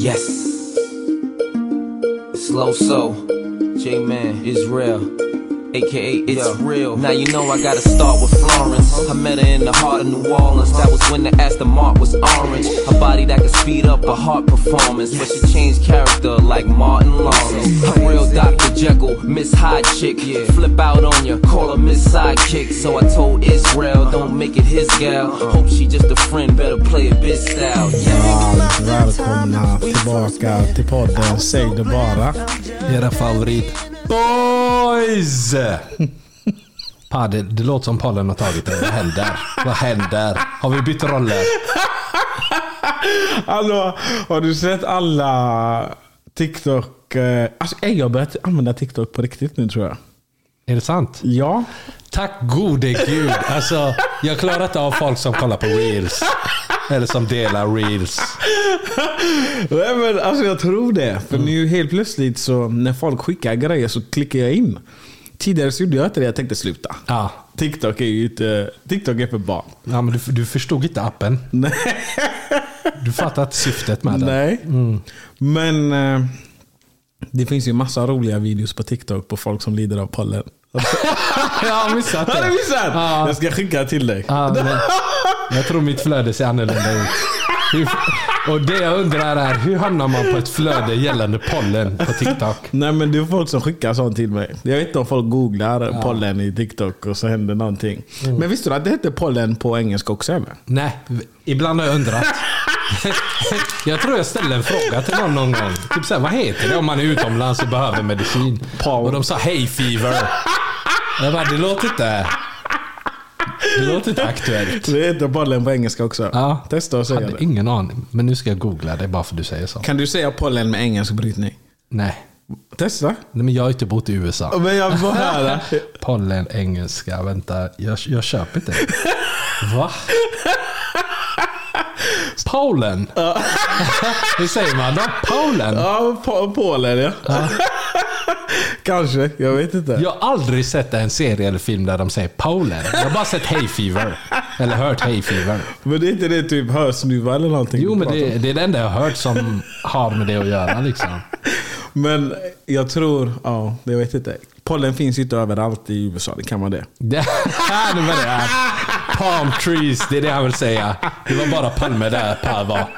Yes. Slow so. J Man Israel. AKA it's real. Now you know I gotta start with Florence. I met her in the heart of New Orleans. That was when the Aston Martin was orange. A body that could speed up a heart performance. But she changed character like Martin Lawrence. A real Dr. Jekyll, Miss High Chick. Flip out on ya, call her Miss Sidekick. So I told Israel, don't make it his gal. Uh-huh. Hope she just a friend, better play a bit style. Varmt välkomna tillbaka till podden Säg det bara. Era favorit boys! Pa, det, det låter som pollen har tagit det. Vad händer? Vad händer? Har vi bytt roller? Hallå, har du sett alla TikTok? eh, Alltså jag har börjat använda TikTok på riktigt nu tror jag. Är det sant? Ja. Tack gode gud. Alltså, jag klarar inte av folk som kollar på reels. Eller som delar reels. Nej, men alltså jag tror det. För nu helt plötsligt så när folk skickar grejer så klickar jag in. Tidigare så gjorde jag inte det. Jag tänkte sluta. Ja. TikTok är ju inte... TikTok är för barn. ja men du, du förstod inte appen. Nej. Du fattar inte syftet med den. Nej. Men eh, det finns ju massa roliga videos på TikTok på folk som lider av pollen. Jag har missat Har du det. missat? Ja. Jag ska skicka till dig. Ja, men jag tror mitt flöde ser annorlunda ut. Och det jag undrar är, hur hamnar man på ett flöde gällande pollen på TikTok? Nej men det är folk som skickar sånt till mig. Jag vet inte om folk googlar pollen i TikTok och så händer någonting. Men visste du att det heter pollen på engelska också eller? Nej, ibland har jag undrat. Jag tror jag ställde en fråga till någon någon gång. Typ såhär, vad heter det om man är utomlands och behöver medicin? Paul. Och de sa hay fever. Jag bara, det låter inte... Det låter inte aktuellt. Det heter pollen på engelska också. Ja. Testa och säga hade det. ingen aning. Men nu ska jag googla det bara för att du säger så. Kan du säga pollen med engelsk brytning? Nej. Testa. Nej, men jag har inte bott i USA. Men jag vill höra. Pollen, engelska, vänta. Jag, jag köper inte det. Va? Polen? Hur säger man då? Polen? Ja, po- Polen ja. Kanske, jag vet inte. Jag har aldrig sett en serie eller film där de säger Polen. Jag har bara sett Hay Fever. Eller hört Hay Fever. Men det är inte det typ hörsnuva eller någonting? Jo, men det, det är det enda jag har hört som har med det att göra liksom. Men jag tror, ja, jag vet inte. Pollen finns ju inte överallt i USA, det kan vara det. Det, nu var det här. Palm trees, det är det han vill säga. Det var bara palmer där Per var.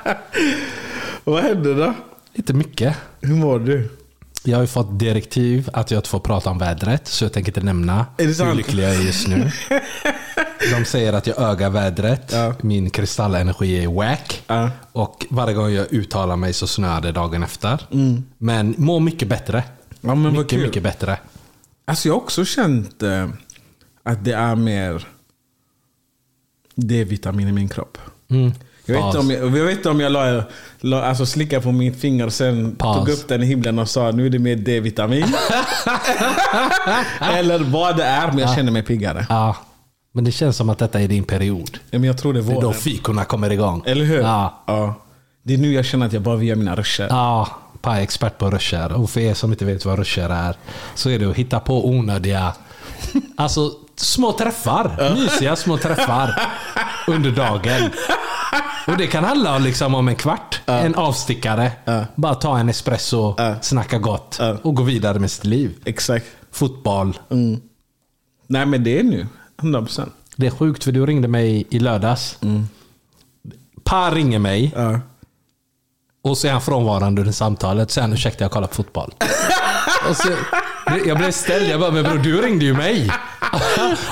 Vad hände då? Inte mycket. Hur mår du? Jag har ju fått direktiv att jag inte får prata om vädret, så jag tänker inte nämna hur lycklig jag är just nu. De säger att jag ögar vädret. Ja. Min kristallenergi är wack. Ja. Och varje gång jag uttalar mig så snöar det dagen efter. Men mår mycket bättre. Mm. Ja, men mycket, mycket bättre. Alltså jag har också känt eh, att det är mer D-vitamin i min kropp. Mm. Jag vet, inte om jag, jag vet inte om jag la, la, alltså slickade på min finger och sen Paus. tog upp den i himlen och sa nu är det mer D-vitamin. Eller vad det är, men jag känner mig piggare. Ja. Men det känns som att detta är din period. Ja, Men jag tror det är Det är då fikorna kommer igång. Eller hur? Ja. ja. Det är nu jag känner att jag bara vill göra mina ruscher. Ja, Pa är expert på ruscher. Och för er som inte vet vad ruscher är, så är det att hitta på onödiga, alltså små träffar. Mysiga små träffar under dagen. Och det kan handla liksom om en kvart. En avstickare. Bara ta en espresso, snacka gott och gå vidare med sitt liv. Exakt. Fotboll. Nej men det är nu. 100%. Det är sjukt för du ringde mig i lördags. Pa ringer mig. Och så är han frånvarande under samtalet. Han ursäkta jag kollar på fotboll. så, jag blev ställd. Jag bara, men bror du ringde ju mig.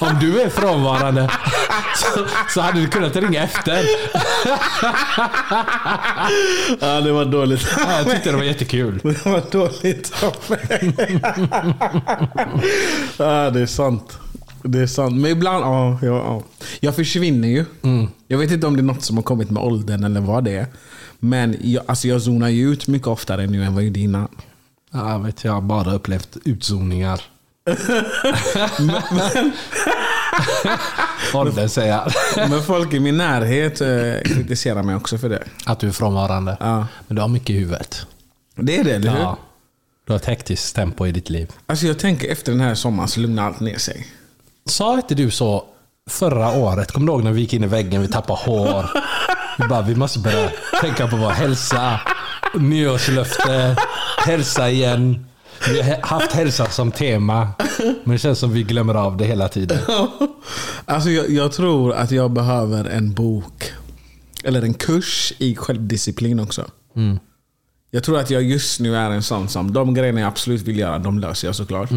Om du är frånvarande så, så hade du kunnat ringa efter. Ja, det var dåligt. Ja, jag tyckte det var jättekul. Det var dåligt av mig. ja, det är sant. Det är sant. Men ibland, ja, ja, ja. Jag försvinner ju. Jag vet inte om det är något som har kommit med åldern eller vad det är. Men jag, alltså jag zonar ju ut mycket oftare nu än vad jag gjorde innan. Ja, jag vet, jag har bara upplevt utzoningar. Åldern säger. Men folk i min närhet eh, kritiserar mig också för det. Att du är frånvarande. Ja. Men du har mycket i huvudet. Det är det, eller hur? Ja. Du har ett hektiskt tempo i ditt liv. Alltså jag tänker efter den här sommaren så lugnar allt ner sig. Sa inte du så förra året? Kommer du ihåg när vi gick in i väggen, vi tappade hår? Vi bara, vi måste börja tänka på vår hälsa. Nyårslöfte, hälsa igen. Vi har haft hälsa som tema. Men det känns som vi glömmer av det hela tiden. Alltså jag, jag tror att jag behöver en bok. Eller en kurs i självdisciplin också. Jag tror att jag just nu är en sån som, de grejerna jag absolut vill göra, de löser jag såklart.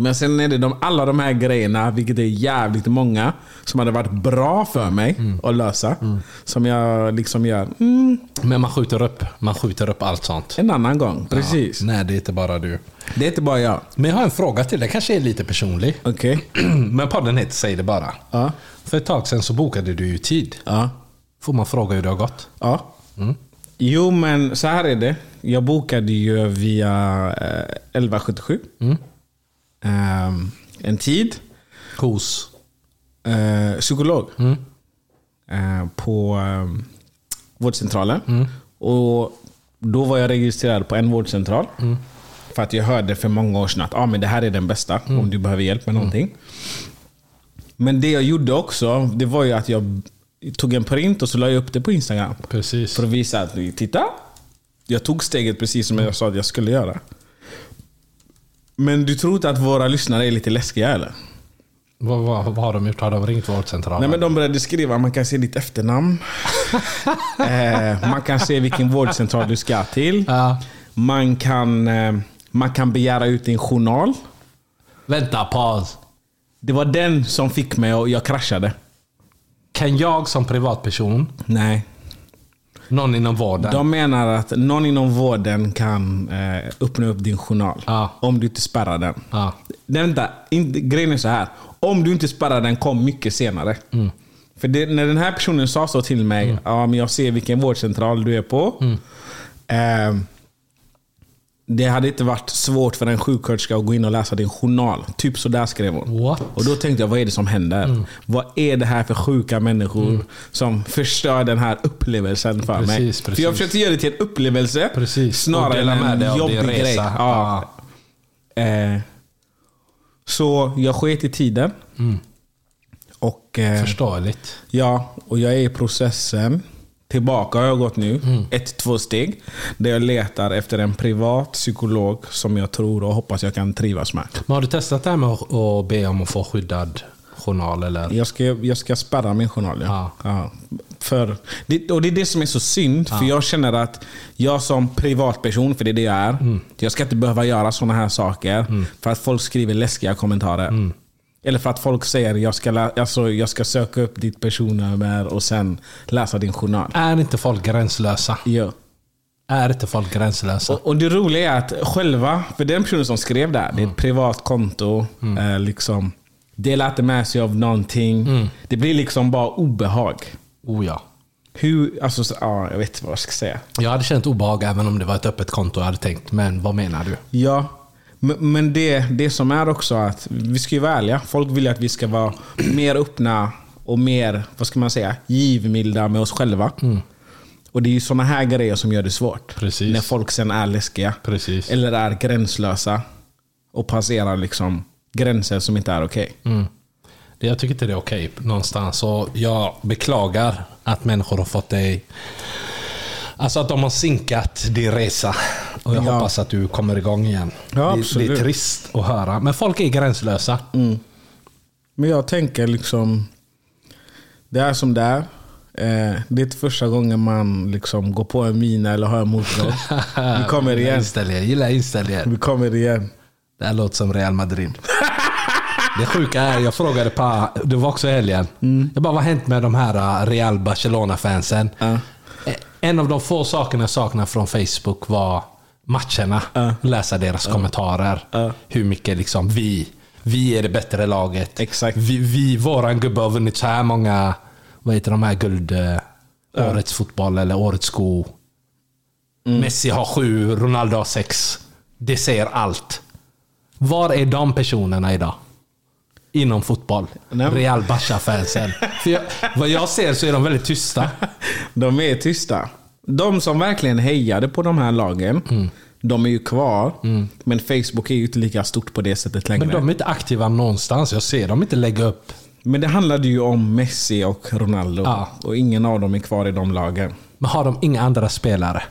Men sen är det de, alla de här grejerna, vilket är jävligt många, som hade varit bra för mig att lösa. Som jag liksom gör mm, Men man skjuter upp, man skjuter upp allt sånt. en annan gång. Precis. Ja, nej, det är inte bara du. Det är inte bara jag. Men jag har en fråga till dig, kanske är lite personlig. Okej. Men podden heter Säg det bara. Ja. För ett tag sedan så bokade du ju tid. Ja. Får man fråga hur det har gått? Ja. Jo, men så här är det. Jag bokade ju via eh, 1177. Ehm, en tid. Hos? Eh, psykolog. Eh, på eh, vårdcentralen. Och Då var jag registrerad på en vårdcentral. För att jag hörde för många år sedan att ah, men det här är den bästa om du behöver hjälp med någonting. Men det jag gjorde också, det var ju att jag tog en print och så la jag upp det på Instagram. Precis. För att visa att, titta. Jag tog steget precis som jag sa att jag skulle göra. Men du tror inte att våra lyssnare är lite läskiga eller? Vad, vad, vad har de gjort? Har de ringt vårdcentralen? Nej men de började skriva, man kan se ditt efternamn. eh, man kan se vilken vårdcentral du ska till. Ja. Man kan, eh, man kan begära ut din journal. Vänta, paus. Det var den som fick mig och jag kraschade. Kan jag som privatperson, Nej. Någon inom vården, De menar att någon inom vården kan eh, öppna upp din journal. Ja. Om du inte spärrar den. Ja. Nej, vänta, inte, grejen är så här. Om du inte spärrar den, kom mycket senare. Mm. För det, när den här personen sa så till mig, ja, men jag ser vilken vårdcentral du är på. Mm. Eh, det hade inte varit svårt för en sjuksköterska att gå in och läsa din journal. Typ så där skrev hon. What? Och då tänkte jag, vad är det som händer? Vad är det här för sjuka människor som förstör den här upplevelsen för mig? Precis, För jag precis. försökte göra det till en upplevelse Precis. Snarare än en jobbig grej. Ja. Eh, så jag sket i tiden. Och, eh, Förståeligt. ja, och jag är i processen. Tillbaka har jag gått nu. Ett, två steg. Där jag letar efter en privat psykolog som jag tror och hoppas jag kan trivas med. Men har du testat det här med att be om att få skyddad journal? Eller? Jag ska, jag ska spärra min journal. Ja. Ja. Ja. För, det, och det är det som är så synd. För jag känner att jag som privatperson, för det är det jag är. Jag ska inte behöva göra sådana här saker. För att folk skriver läskiga kommentarer. Eller för att folk säger jag ska, alltså, jag ska söka upp ditt personnummer och sen läsa din journal. Är inte folk gränslösa? Ja. Är inte folk gränslösa? Och, och det roliga är att själva, för den personen som skrev det här, det är ett privat konto. Eh, liksom, delar inte med sig av någonting. Det blir liksom bara obehag. Oh ja. Hur, alltså, så- ja, jag vet inte vad jag ska säga. Jag hade känt obehag även om det var ett öppet konto jag hade tänkt. Men vad menar du? Ja, men, det, det som är också att vi ska ju vara ärliga. Folk vill ju att vi ska vara mer öppna och mer, vad ska man säga, givmilda med oss själva. Och det är ju såna här grejer som gör det svårt. Precis. När folk sen är läskiga. Precis. Eller är gränslösa. Och passerar liksom gränser som inte är okej. Det- Jag tycker inte det är okej någonstans. Och jag beklagar att människor har fått dig... Alltså att de har sinkat din resa. Och jag Ja. hoppas att du kommer igång igen. Ja, det, det är trist att höra. Men folk är gränslösa. Men jag tänker liksom, det är som det är. Eh, det är inte första gången man liksom går på en mina eller har en motor. Vi kommer igen. inställningen. Gillar inställningen. Vi kommer igen. Det här låter som Real Madrid. Det sjuka är, jag frågade på, det var också helgen. Jag bara, vad har hänt med de här uh, Real Barcelona-fansen? Eh, En av de få sakerna jag saknade från Facebook var matcherna. Läsa deras kommentarer. Hur mycket liksom vi, vi är det bättre laget. Exakt. Vi, vi våran gubbe har vunnit så här många, vad heter de här guld... eh, Årets fotboll eller årets sko. Messi har sju, Ronaldo har sex. Det säger allt. Var är de personerna idag? Inom fotboll. Nej, Real Barca-fansen. För jag, vad jag ser så är de väldigt tysta. De är tysta. De som verkligen hejade på de här lagen, Mm. de är ju kvar. Men Facebook är ju inte lika stort på det sättet längre. Men de är inte aktiva någonstans. Jag ser dem inte lägga upp. Men det handlade ju om Messi och Ronaldo. Ja. Och ingen av dem är kvar i de lagen. Men har de inga andra spelare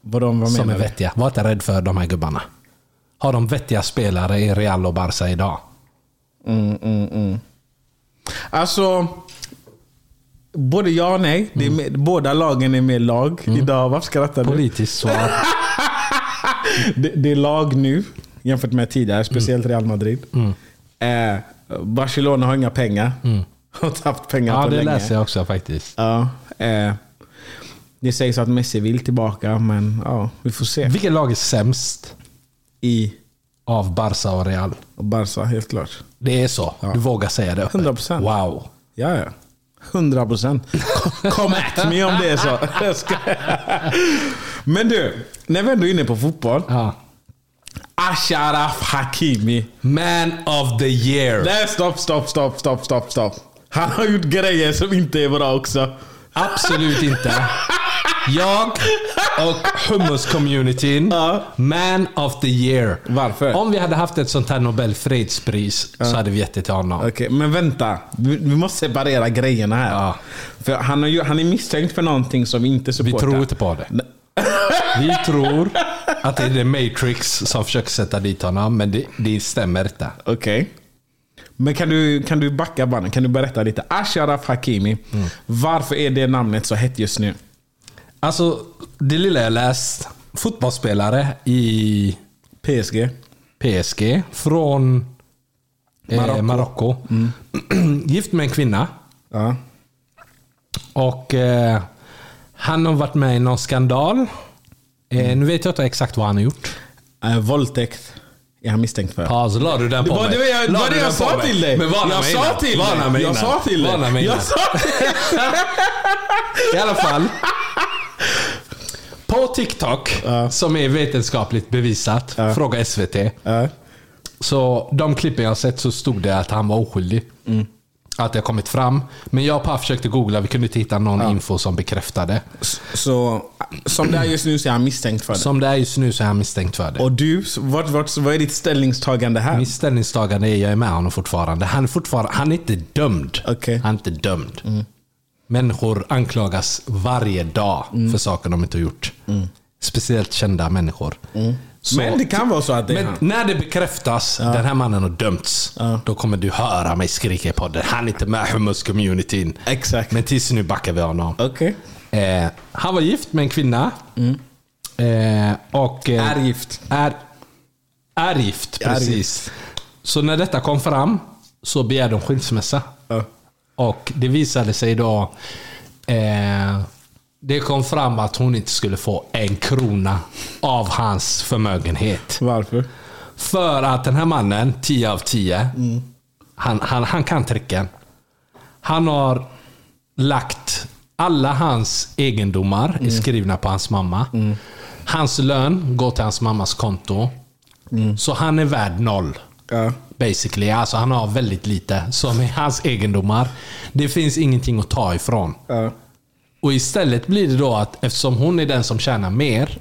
Vad, de, vad som är vettiga? Var inte rädd för de här gubbarna. Har de vettiga spelare i Real och Barca idag? Alltså, både ja och nej. Det Mm. med, båda lagen är med lag idag. Varför skrattar du? Politiskt svar. Det, det är lag nu jämfört med tidigare, speciellt Mm. Real Madrid. Eh, Barcelona har inga pengar. Har inte haft pengar Mm. Ja, på det länge. läser jag också faktiskt. Ja, eh, det sägs att Messi vill tillbaka, men ja, vi får se. Vilket lag är sämst I av Barca och Real? Barca, helt klart. Det är så? Du vågar säga det öppet? 100%. Wow. Ja, ja. 100 procent. Kom at me om det är så. Men du, när vi ändå är inne på fotboll. Ja. Ashraf Hakimi. Man of the year. Nej, stopp, stopp, stopp, stopp, stopp, stopp. Han har gjort grejer som inte är bra också. Absolut inte. Jag och hummus-communityn, man of the year. Varför? Om vi hade haft ett sånt här Nobel fredspris så hade vi gett det till honom. Okej, men vänta. Vi, vi måste separera grejerna här. Ja. För han, har ju, han är misstänkt för någonting som vi inte Vi supportar. tror inte på det. Vi tror att det är The Matrix som försöker sätta dit honom, men det, det stämmer inte. Okej. Men kan du, kan du backa bandet? Kan du berätta lite? Ashraf Hakimi. Mm. Varför är det namnet så hett just nu? Alltså, det lilla jag läst. Fotbollsspelare i PSG. PSG från eh, Marocko. Gift med en kvinna. Ja. Och eh, han har varit med i någon skandal. Eh, nu vet jag inte exakt vad han har gjort. Eh, våldtäkt är han misstänkt för. Ja, så la du den på Det var mig. det jag, La var det jag sa till dig. Men varna jag mig sa till dig. Jag sa till dig. Jag sa till I alla fall. På TikTok, som är vetenskapligt bevisat, fråga SVT. Ja. Så de klippen jag sett så stod det att han var oskyldig. Att det har kommit fram. Men jag och Pa försökte googla, vi kunde inte hitta någon info som bekräftade. Så som det är just nu så är han misstänkt för det. Som det är just nu så är han misstänkt för det. Och du, vad, vad, vad är ditt ställningstagande här? Mitt ställningstagande är jag är med honom fortfarande. Han är fortfarande, han är inte dömd. Okej. Han är inte dömd. Människor anklagas varje dag för saker de inte har gjort. Speciellt kända människor. Så- Men det kan vara så att det är Men han. när det bekräftas, den här mannen har dömts. Då kommer du höra mig skrika i podden. Han är inte med i hummus-communityn. Exakt. Men tills nu backar vi honom. Okej. Eh, han var gift med en kvinna. Eh, och, eh, Är gift. Är, är gift, Är precis. gift. Så när detta kom fram så begärde hon skilsmässa. Ja. Och det visade sig då... Eh, det kom fram att hon inte skulle få en krona av hans förmögenhet. Varför? För att den här mannen, 10 av 10, han, han, han kan tricken. Han har lagt Alla hans egendomar Mm. är skrivna på hans mamma. Hans lön går till hans mammas konto. Så han är värd noll. Mm. Ja. Basically. Alltså han har väldigt lite som är hans egendomar. Det finns ingenting att ta ifrån. Ja. Och istället blir det då att eftersom hon är den som tjänar mer.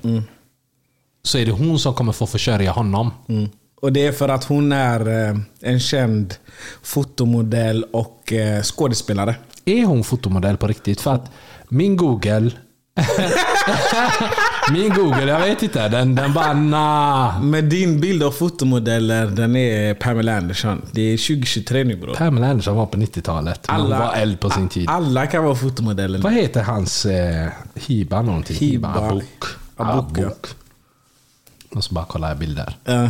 Så är det hon som kommer få försörja honom. Mm. Och det är för att hon är eh, en känd fotomodell och eh, skådespelare. Är hon fotomodell på riktigt? För att min Google... min Google, jag vet inte. Den, den bara nah. Men din bild av fotomodeller, den är Pamela Anderson. Det är 2023 nu bror. Pamela Anderson var på 90-talet. Hon var eld på sin tid. Alla kan vara fotomodeller. Vad heter hans eh, Hiba någonting? Hiba. Abuk. Abuk, ja. Abuk. Och så bara kolla bilder. Ja.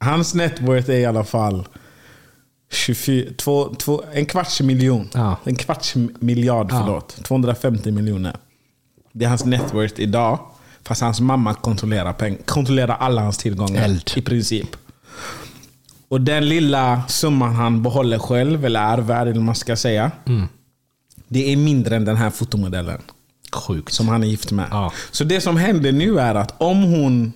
hans net worth är i alla fall 24, två, två, en kvarts miljon. Ja. En kvarts miljard, Ja. förlåt. 250 miljoner. Det är hans net worth idag. Fast hans mamma kontrollerar, peng, kontrollerar alla hans tillgångar. Eld. I princip. Och den lilla summan han behåller själv, eller ärver, eller vad man ska säga. Mm. Det är mindre än den här fotomodellen. Sjukt. Som han är gift med. Ja. Så det som händer nu är att om hon,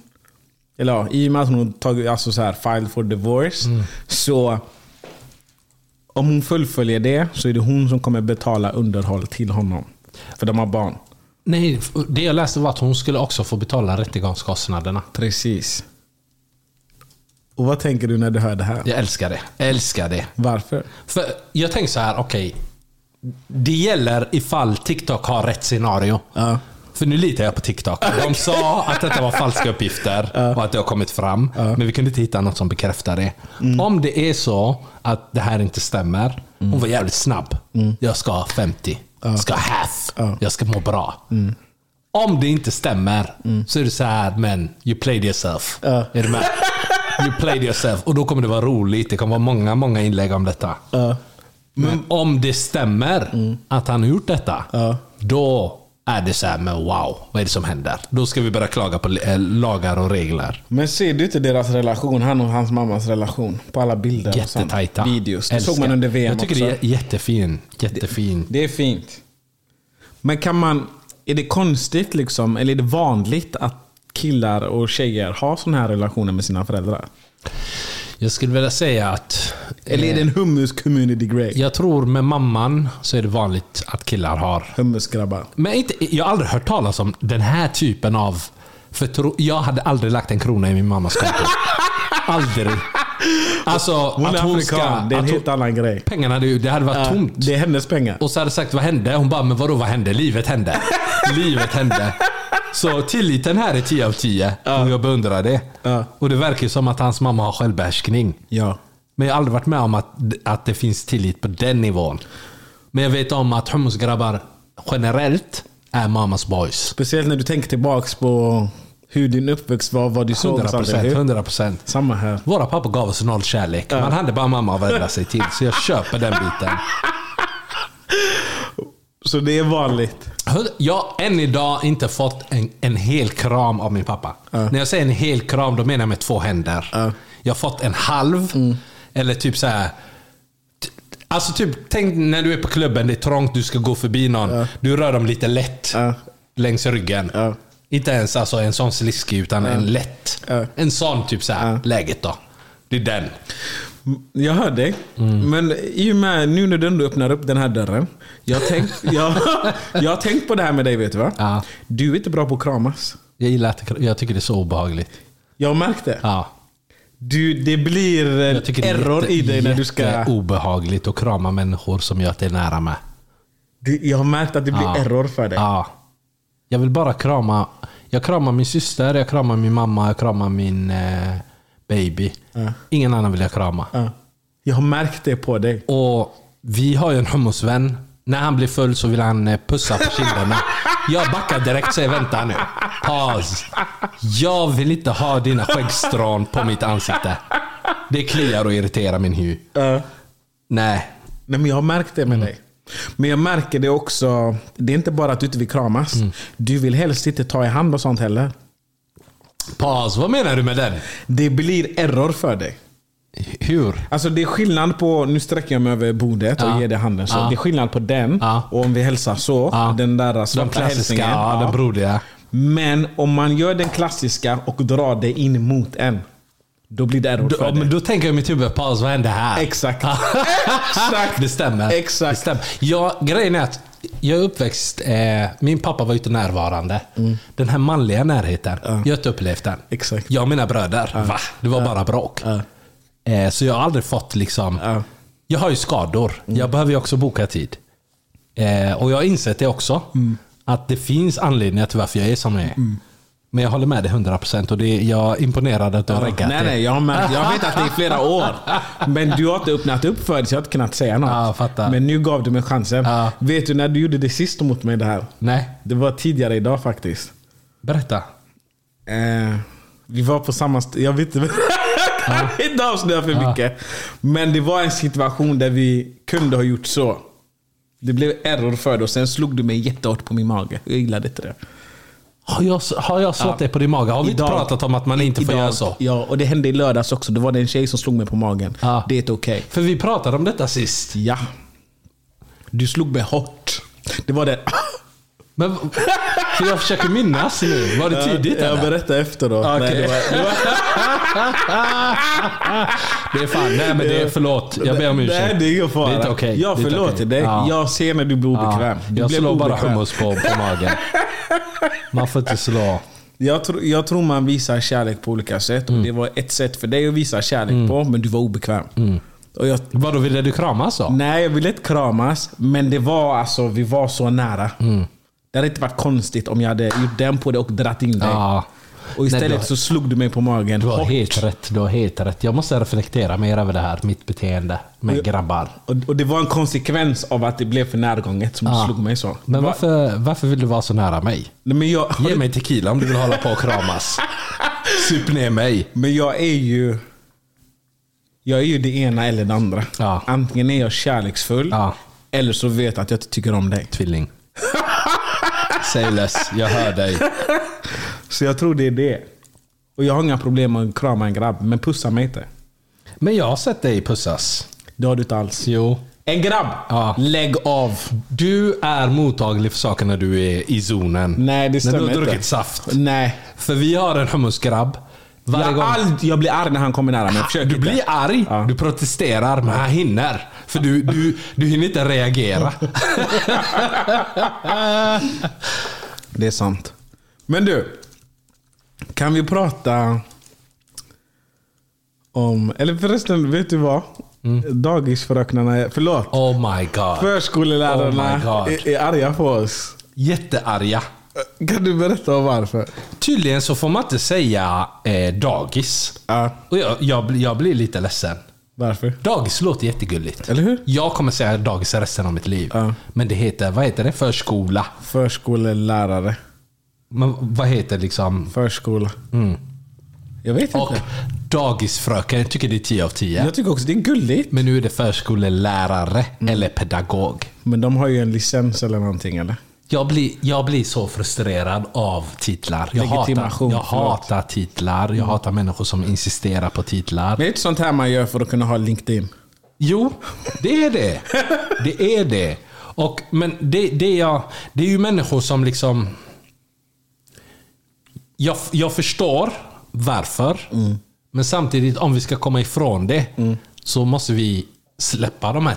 eller ja, i och med att hon tagit, alltså så här, filed for divorce, Mm. så om hon fullföljer det så är det hon som kommer betala underhåll till honom. För de har barn. Nej, det jag läste var att hon skulle också få betala rättegångskostnaderna. Precis. Och vad tänker du när du hör det här? Jag älskar det. Jag älskar det. Varför? För jag tänker så här, okej. det gäller ifall TikTok har rätt scenario. Ja. För nu litar jag på TikTok. De sa att detta var falska uppgifter och att det har kommit fram. Men vi kunde inte hitta något som bekräftar det. Om det är så att det här inte stämmer. Hon var jävligt snabb. Jag ska ha 50. Jag ska ha half. Jag ska må bra. Om det inte stämmer så är det så här, men you played yourself. Är du med? You played yourself. Och då kommer det vara roligt. Det kommer vara många, många inlägg om detta. Men om det stämmer att han har gjort detta, då är det så här, men wow, vad är det som händer? Då ska vi börja klaga på eh, lagar och regler. Men ser du inte deras relation, han och hans mammas relation? På alla bilder och sånt. Jättetajta. videos. Det såg man under VM Jag tycker också. det är jättefin. Jättefin. Det är fint. Men kan man... Är det konstigt liksom, eller är det vanligt att killar och tjejer har sådana här relationer med sina föräldrar? Jag skulle vilja säga att... Eller är det en hummus community grej? Jag tror med mamman så är det vanligt att killar har. Hummusgrabbar. Men inte, jag har aldrig hört talas om den här typen av... För tro, jag hade aldrig lagt en krona i min mammas konto. aldrig. Alltså, Hon att hon ska... det är en helt hon, annan grej. pengarna, det, det hade varit Ja, tomt. det är hennes pengar. Och så hade jag sagt, vad hände? Hon bara, men vadå vad hände? Livet hände. Livet hände. Så tilliten här är 10 av 10. Och jag beundrar det. Ja. Och det verkar som att hans mamma har självbehärskning. Ja. Men jag har aldrig varit med om att, att det finns tillit på den nivån. Men jag vet om att hummusgrabbar generellt är mammas boys. Speciellt när du tänker tillbaks på hur din uppväxt var, vad du såg. och sånt, eller 100%. hur? 100 procent. Samma här. Våra pappa gav oss noll kärlek. Man hade bara mamma att vända sig till. Så jag köper den biten. Så det är vanligt. Jag har än idag inte fått en, en hel kram av min pappa. När jag säger en hel kram, då menar jag med två händer. Jag har fått en halv, eller typ så här. Alltså typ, tänk när du är på klubben, det är trångt, du ska gå förbi någon. Du rör dem lite lätt längs ryggen. Inte ens alltså, en sån sliskig, utan en lätt. En sån typ så här, läget då. Det är den. Jag hör dig. Mm. Men i och med nu när du ändå öppnar upp den här dörren. Jag har tänkt, jag, jag har tänkt på det här med dig, vet du va? Ja. Du är inte bra på att kramas. Jag gillar att jag tycker det är så obehagligt. Jag har märkt det. Ja. Du, det blir det är error jätte, i dig när du ska... obehagligt att krama människor som jag inte är nära med. Du, jag har märkt att det blir Ja. error för dig. Ja. Jag vill bara krama. Jag kramar min syster, jag kramar min mamma, jag kramar min eh, baby. Ingen annan vill jag krama. Ja. Jag har märkt det på dig. Och vi har ju en hummusvän. När han blir full så vill han eh, pussa på kinderna. Jag backar direkt och säger vänta nu. Paus. Jag vill inte ha dina skäggstrån på mitt ansikte. Det kliar och irriterar min hy. Ja. Nej. Nej, men jag har märkt det Mm. med dig. Men jag märker det också. Det är inte bara att du inte vill kramas. Mm. Du vill helst inte ta i hand och sånt heller. Paus. Vad menar du med den? Det blir error för dig. Hur? Alltså det är skillnad på, nu sträcker jag mig över bordet och Ja. ger dig handen så. Ja. Det är skillnad på den Ja. och om vi hälsar så. Den där svarta klassiska, hälsningen. ja, den brodiga. Men om man gör den klassiska och drar det in mot en. Då blir det error för men dig. då tänker jag i mitt huvud, paus, vad hände här? Exakt. Exakt. Det stämmer. Exakt. Det stämmer. Ja, grejen är att jag är uppväxt, eh, min pappa var inte närvarande. Den här manliga närheten, jag har inte upplevt den. Mm. Exakt. Jag och mina bröder, va? Det var bara bråk. Ja. Eh, så jag har aldrig fått liksom... Ja. Mm. Jag har ju skador. Jag behöver ju också boka tid. Eh, och jag har insett det också. Mm. Att det finns anledningar till varför jag är som jag är. Men jag håller med dig 100% och det är, jag är imponerad att du har reggat nej, det. nej, jag har märkt, jag vet att det är flera år. Men du har inte öppnat upp för det så jag har inte kunnat säga något. Ja, fattar. Men nu gav du mig chansen. Ja. Vet du när du gjorde det sist mot mig det här? Nej, Det var tidigare idag faktiskt. berätta. Eh, vi var på samma Jag vet inte. Jag kan inte avslöja för mycket. Men det var en situation där vi kunde ha gjort så. Det blev error för det och sen slog du mig jättehårt på min mage. Jag gillade inte det. Har jag, har jag slått dig på din mage? Har vi Idag- inte pratat om att man inte får idag- göra så? Ja, och det hände i lördags också. Det var det en tjej som slog mig på magen. Ja. Det är inte okej. För vi pratade om detta sist. Ja. Du slog mig hårt. Det var det. Men, för jag försöker minnas nu. Var det tidigt Jag eller? berättar efter då. Okej. Nej, det var, det var, Det är fan, nej men det är förlåt. Jag ber om ursäkt. Nej, det är ingen fara. Det är inte okej. Jag är inte förlåter okej. dig. Ja. Jag ser när du blir obekväm. Du jag slår bara hummus på, på magen. Man får inte slå. Jag, tror- jag tror man visar kärlek på olika sätt. Mm. Och Det var ett sätt för dig att visa kärlek på, men du var obekväm. Mm. Och jag, Vadå, ville du kramas då? nej, jag ville inte kramas, men det var alltså, vi var så nära. Mm. Det hade inte varit konstigt om jag hade gjort den på dig och dratt in dig. Ja. Och istället Nej, har- så slog du mig på magen Du har hårt. helt rätt. Du har helt rätt. Jag måste reflektera mer över det här, mitt beteende med grabbar. Och, och det var en konsekvens av att det blev för närgånget som du Ja. slog mig så. Men Va- varför, varför vill du vara så nära mig? Men jag, Ge mig tequila om du vill hålla på och kramas. Sup ner mig. men jag är ju... Jag är ju det ena eller det andra. Ja. Antingen är jag kärleksfull, Ja. eller så vet jag att jag inte tycker om dig. Tvilling. Säg less, jag hör dig. Så jag tror det är det. Och jag har inga problem med att krama en grabb, men pussa mig inte. Men jag har sett dig pussas. Det har du inte alls. Jo. En grabb! Ja. Lägg av! Du är mottaglig för saker när du är i zonen. Nej, det När stämmer du har inte. druckit saft. Nej. För vi har en hummusgrabb. Varje Jag, gång. all, jag blir arg när han kommer nära mig. Försök Du inte. blir arg, Ja. du protesterar, men han hinner. För du, du, du hinner inte reagera. Det är sant. Men du. Kan vi prata om... Eller förresten, vet du vad? Dagisfröknarna, är- förlåt. Oh my god. Förskolelärarna Oh God. är, är arga på oss. Jättearga. Kan du berätta om varför? Tydligen så får man inte säga eh, dagis. Ja. Och jag, jag, blir- jag blir lite ledsen. Varför? Dagis låter jättegulligt. Eller hur? Jag kommer säga dagis resten av mitt liv. Ja. Men det heter, vad heter det? Förskola. Förskolelärare. Men vad heter liksom... Förskola. Jag vet Och inte. dagisfröken, jag tycker det är 10 av 10. Jag tycker också det är gulligt. Men nu är det förskolelärare Mm. eller pedagog. Men de har ju en licens eller någonting eller? Jag blir, jag blir så frustrerad av titlar. Jag, hatar, jag hatar titlar. Jag hatar människor som insisterar på titlar. Det är inte sånt här man gör för att kunna ha LinkedIn. Jo, det är det. Det är det. Och, men det, det, är jag, det är ju människor som liksom... Jag, jag förstår varför. Men samtidigt, om vi ska komma ifrån det, så måste vi släppa de här.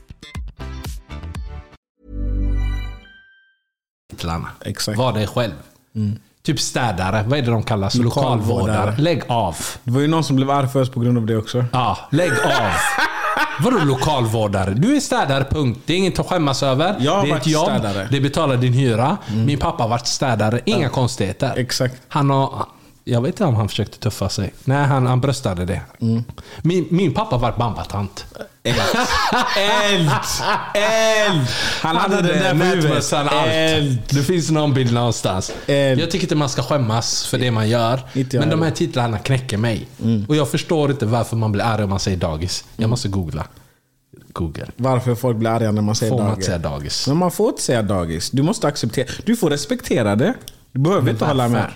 titlarna. Exakt. Var dig själv. Typ städare. Vad är det de kallas? Lokalvårdare. Lokalvårdare. Lägg av. Det var ju någon som blev arg för oss på grund av det också. Ja, lägg av. Vadå lokalvårdare? Du är städare, punkt. Det är inget att skämmas över. Jag har det är varit ett jobb. städare. Det betalar din hyra. Min pappa har varit städare. Inga konstigheter. Exakt. Han har... Jag vet inte om han försökte tuffa sig. Nej, han, han bröstade det. Min, min pappa var bambatant. Eld! Eld! Han hade den där nätmössan, allt. Eld! Det finns någon bild någonstans. Eld. Jag tycker inte man ska skämmas för det man gör. Men de här titlarna knäcker mig. Och jag förstår inte varför man blir arg om man säger dagis. Jag måste googla. Google. Varför folk blir arga när man säger Får man dagis. inte säga dagis? Men man får inte säga dagis. Du måste acceptera. Du får respektera det. Du behöver Men inte hålla med.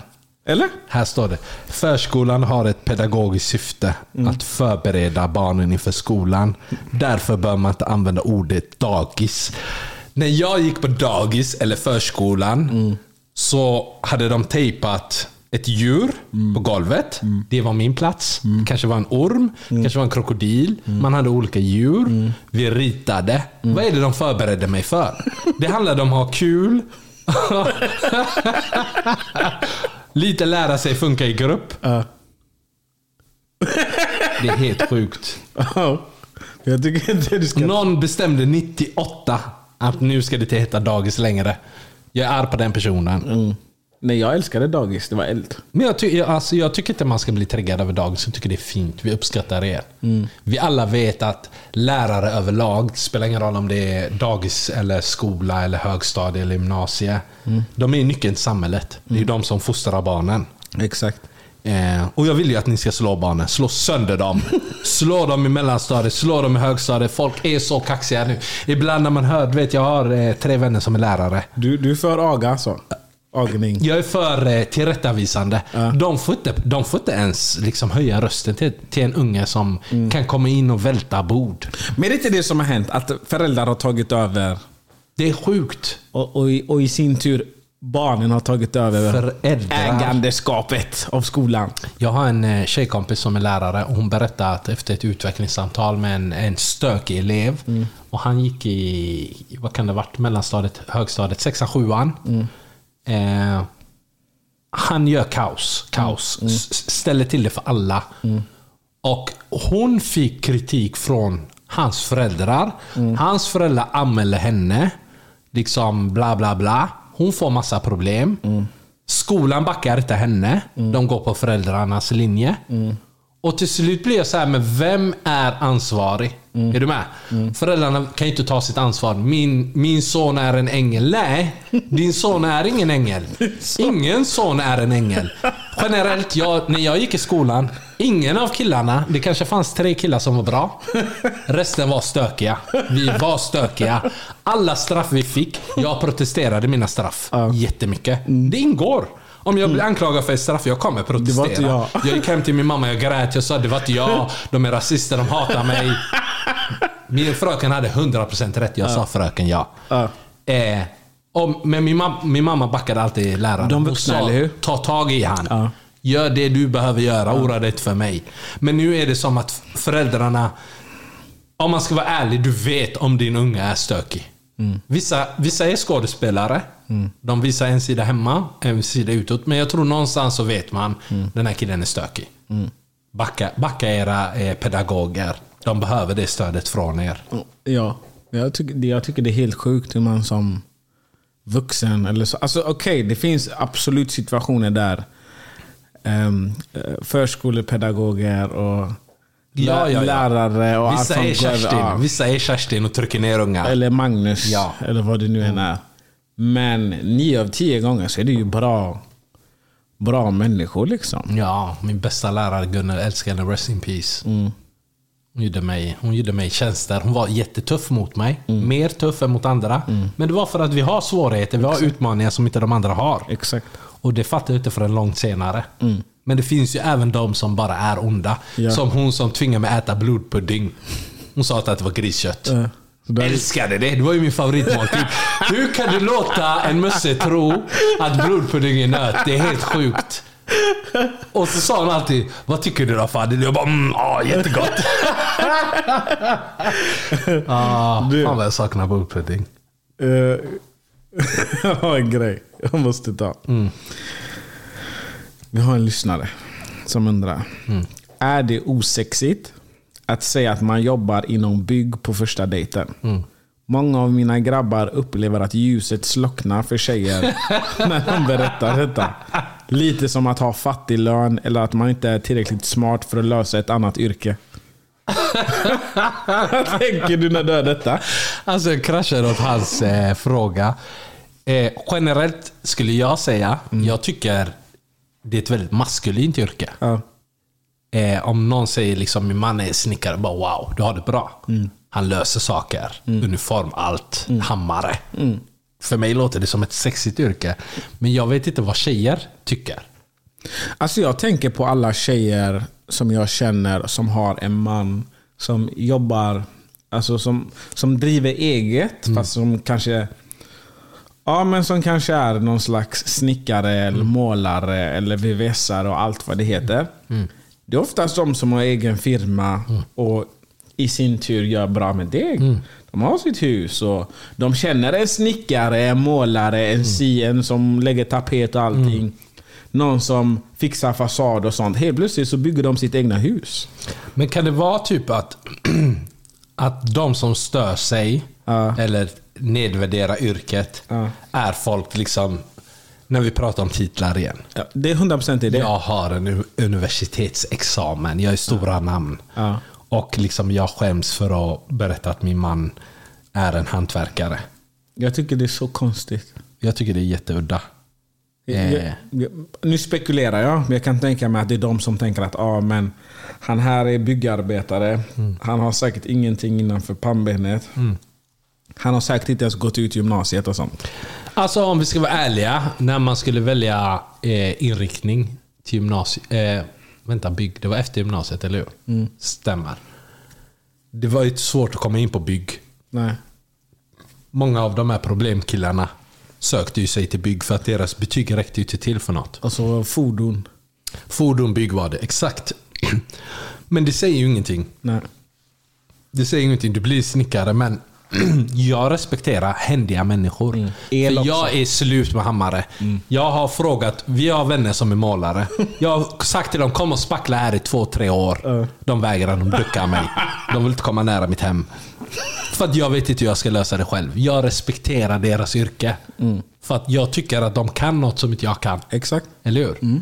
Eller? Här står det. Förskolan har ett pedagogiskt syfte. Att förbereda barnen inför skolan. Därför bör man inte använda ordet dagis. När jag gick på dagis eller förskolan så hade de tejpat ett djur på golvet. Det var min plats. kanske var en orm, kanske var en krokodil. Man hade olika djur. Vi ritade. Vad är det de förberedde mig för? Det handlade om att ha kul. Lite lära sig funka i grupp. Det är helt sjukt. Ja. Jag tycker inte du ska... Någon bestämde 98 att nu ska det inte heta dagis längre. Jag är arg på den personen. Nej, jag älskade dagis. Det var eld. Men jag, ty- alltså, jag tycker inte man ska bli triggad över dagis. Jag tycker det är fint. Vi uppskattar er. Vi alla vet att lärare överlag, det spelar ingen roll om det är dagis, eller skola, eller högstadie eller gymnasie. De är nyckeln till samhället. Det är ju de som fostrar barnen. Exakt. Eh, och jag vill ju att ni ska slå barnen. Slå sönder dem. slå dem i mellanstadiet, slå dem i högstadiet. Folk är så kaxiga nu. Ibland när man hör, vet jag har eh, tre vänner som är lärare. Du, du är för aga alltså? Agning. Jag är för eh, tillrättavisande. De, får inte, de får inte ens liksom höja rösten till, till en unge som kan komma in och välta bord. Men är det inte det som har hänt? Att föräldrar har tagit över Det är sjukt. och, och, i, och i sin tur barnen har tagit över Föräldrar. ägandeskapet av skolan. Jag har en eh, tjejkompis som är lärare och hon berättade att efter ett utvecklingssamtal med en, en stökig elev och han gick i, vad kan det varit, mellanstadiet, högstadiet, sexan, sjuan. Eh, han gör kaos. kaos. S- Ställer till det för alla. Och hon fick kritik från hans föräldrar. Hans föräldrar anmälde henne. Liksom bla bla bla. Hon får massa problem. Skolan backar inte henne. De går på föräldrarnas linje. Och till slut blir jag så här, men vem är ansvarig? Är du med? Föräldrarna kan ju inte ta sitt ansvar. Min, min son är en ängel. Nej, din son är ingen ängel. Ingen son är en ängel. Generellt, jag, när jag gick i skolan, ingen av killarna, det kanske fanns tre killar som var bra. Resten var stökiga. Vi var stökiga. Alla straff vi fick, jag protesterade mina straff jättemycket. Det ingår. Om jag blir anklagad för ett straff, jag kommer protestera. var inte jag. Jag gick hem till min mamma, jag grät. Jag sa det var inte jag. De är rasister, de hatar mig. Min fröken hade 100% rätt. Jag sa fröken ja. Eh, och, men min, mam- min mamma backade alltid läraren. De vuxna, eller hur? Ta tag i han. Gör det du behöver göra. Oroa dig inte för mig. Men nu är det som att föräldrarna... Om man ska vara ärlig, du vet om din unga är stökig. Vissa, vissa är skådespelare. De visar en sida hemma, en sida utåt. Men jag tror någonstans så vet man, den här killen är stökig. Backa, backa era eh, pedagoger. De behöver det stödet från er. Ja, jag tycker, det- jag tycker det är helt sjukt hur man som vuxen, eller så, alltså okej, det finns absolut situationer där um, förskolepedagoger och Ja, ja, lärare och Vissa allt är som går- Kerstin, ja. vissa är Kerstin och trycker ner ungar. Eller Magnus, Ja. eller vad det nu än är. Men nio av tio gånger så är det ju bra, bra människor liksom. Ja, min bästa lärare Gunnel, älskar henne. Rest in peace. Hon gjorde, mig, hon gjorde mig tjänster. Hon var jättetuff mot mig. Mer tuff än mot andra. Men det var för att vi har svårigheter, vi har utmaningar som inte de andra har. Exakt. Och det fattade jag inte förrän långt senare. Men det finns ju även de som bara är onda. Ja. Som hon som tvingade mig äta blodpudding. Hon sa att det var griskött. Så där- Älskade det. Det var ju min favoritmåltid. Hur kan du låta en mösse tro att blodpudding är nöt? Det är helt sjukt. Och så sa hon alltid, vad tycker du då Fadil? Jag bara, mm, ah, jättegott. ah, Du- fan vad jag saknar blodpudding. Eh, Jag har en grej jag måste ta. Vi har en lyssnare som undrar. Är det osexigt att säga att man jobbar inom bygg på första dejten? Många av mina grabbar upplever att ljuset slocknar för tjejer när de berättar detta. Lite som att ha fattig lön eller att man inte är tillräckligt smart för att lösa ett annat yrke. Vad tänker du när du hör detta? Alltså jag kraschade åt hans eh, fråga. Eh, generellt skulle jag säga, jag tycker det är ett väldigt maskulint yrke. Ja. Eh, om någon säger liksom min man är snickare, bara wow, du har det bra. Han löser saker. Uniform, allt. Hammare. För mig låter det som ett sexigt yrke. Men jag vet inte vad tjejer tycker. Alltså jag tänker på alla tjejer som jag känner som har en man som jobbar, alltså som, som driver eget fast som kanske Ja men som kanske är någon slags snickare eller målare eller VVSare och allt vad det heter. Det är oftast de som har egen firma och i sin tur gör bra med deg. De har sitt hus och de känner en snickare, en målare, en si, en som lägger tapet och allting. Någon som fixar fasad och sånt. Helt plötsligt så bygger de sitt egna hus. Men kan det vara typ att, att de som stör sig Ja. eller nedvärderar yrket Ja. är folk liksom, när vi pratar om titlar igen. Ja, det är 100% i det. Jag har en universitetsexamen, jag är stora namn. Ja. Och liksom jag skäms för att berätta att min man är en hantverkare. Jag tycker det är så konstigt. Jag tycker det är jätteudda. Jag, Eh. jag, jag, nu spekulerar jag, men jag kan tänka mig att det är de som tänker att ah, men han här är byggarbetare. Han har säkert ingenting innanför pannbenet. Han har säkert inte ens gått ut gymnasiet och sånt. Alltså om vi ska vara ärliga, när man skulle välja eh, inriktning till gymnasiet. Eh, vänta, bygg. Det var efter gymnasiet, eller hur? Stämmer. Det var ju svårt att komma in på bygg. Nej. Många av de här problemkillarna sökte ju sig till bygg för att deras betyg räckte ju inte till för något. Alltså fordon. Fordon, bygg var det, exakt. Men det säger ju ingenting. Nej. Det säger ingenting. Du blir snickare, men jag respekterar händiga människor. El För jag är slut med hammare. Jag har frågat, vi har vänner som är målare. Jag har sagt till dem, kom och spackla här i två, tre år. De vägrar, de duckar mig. De vill inte komma nära mitt hem. För att jag vet inte hur jag ska lösa det själv. Jag respekterar deras yrke. För att jag tycker att de kan något som inte jag kan. Exakt. Eller hur?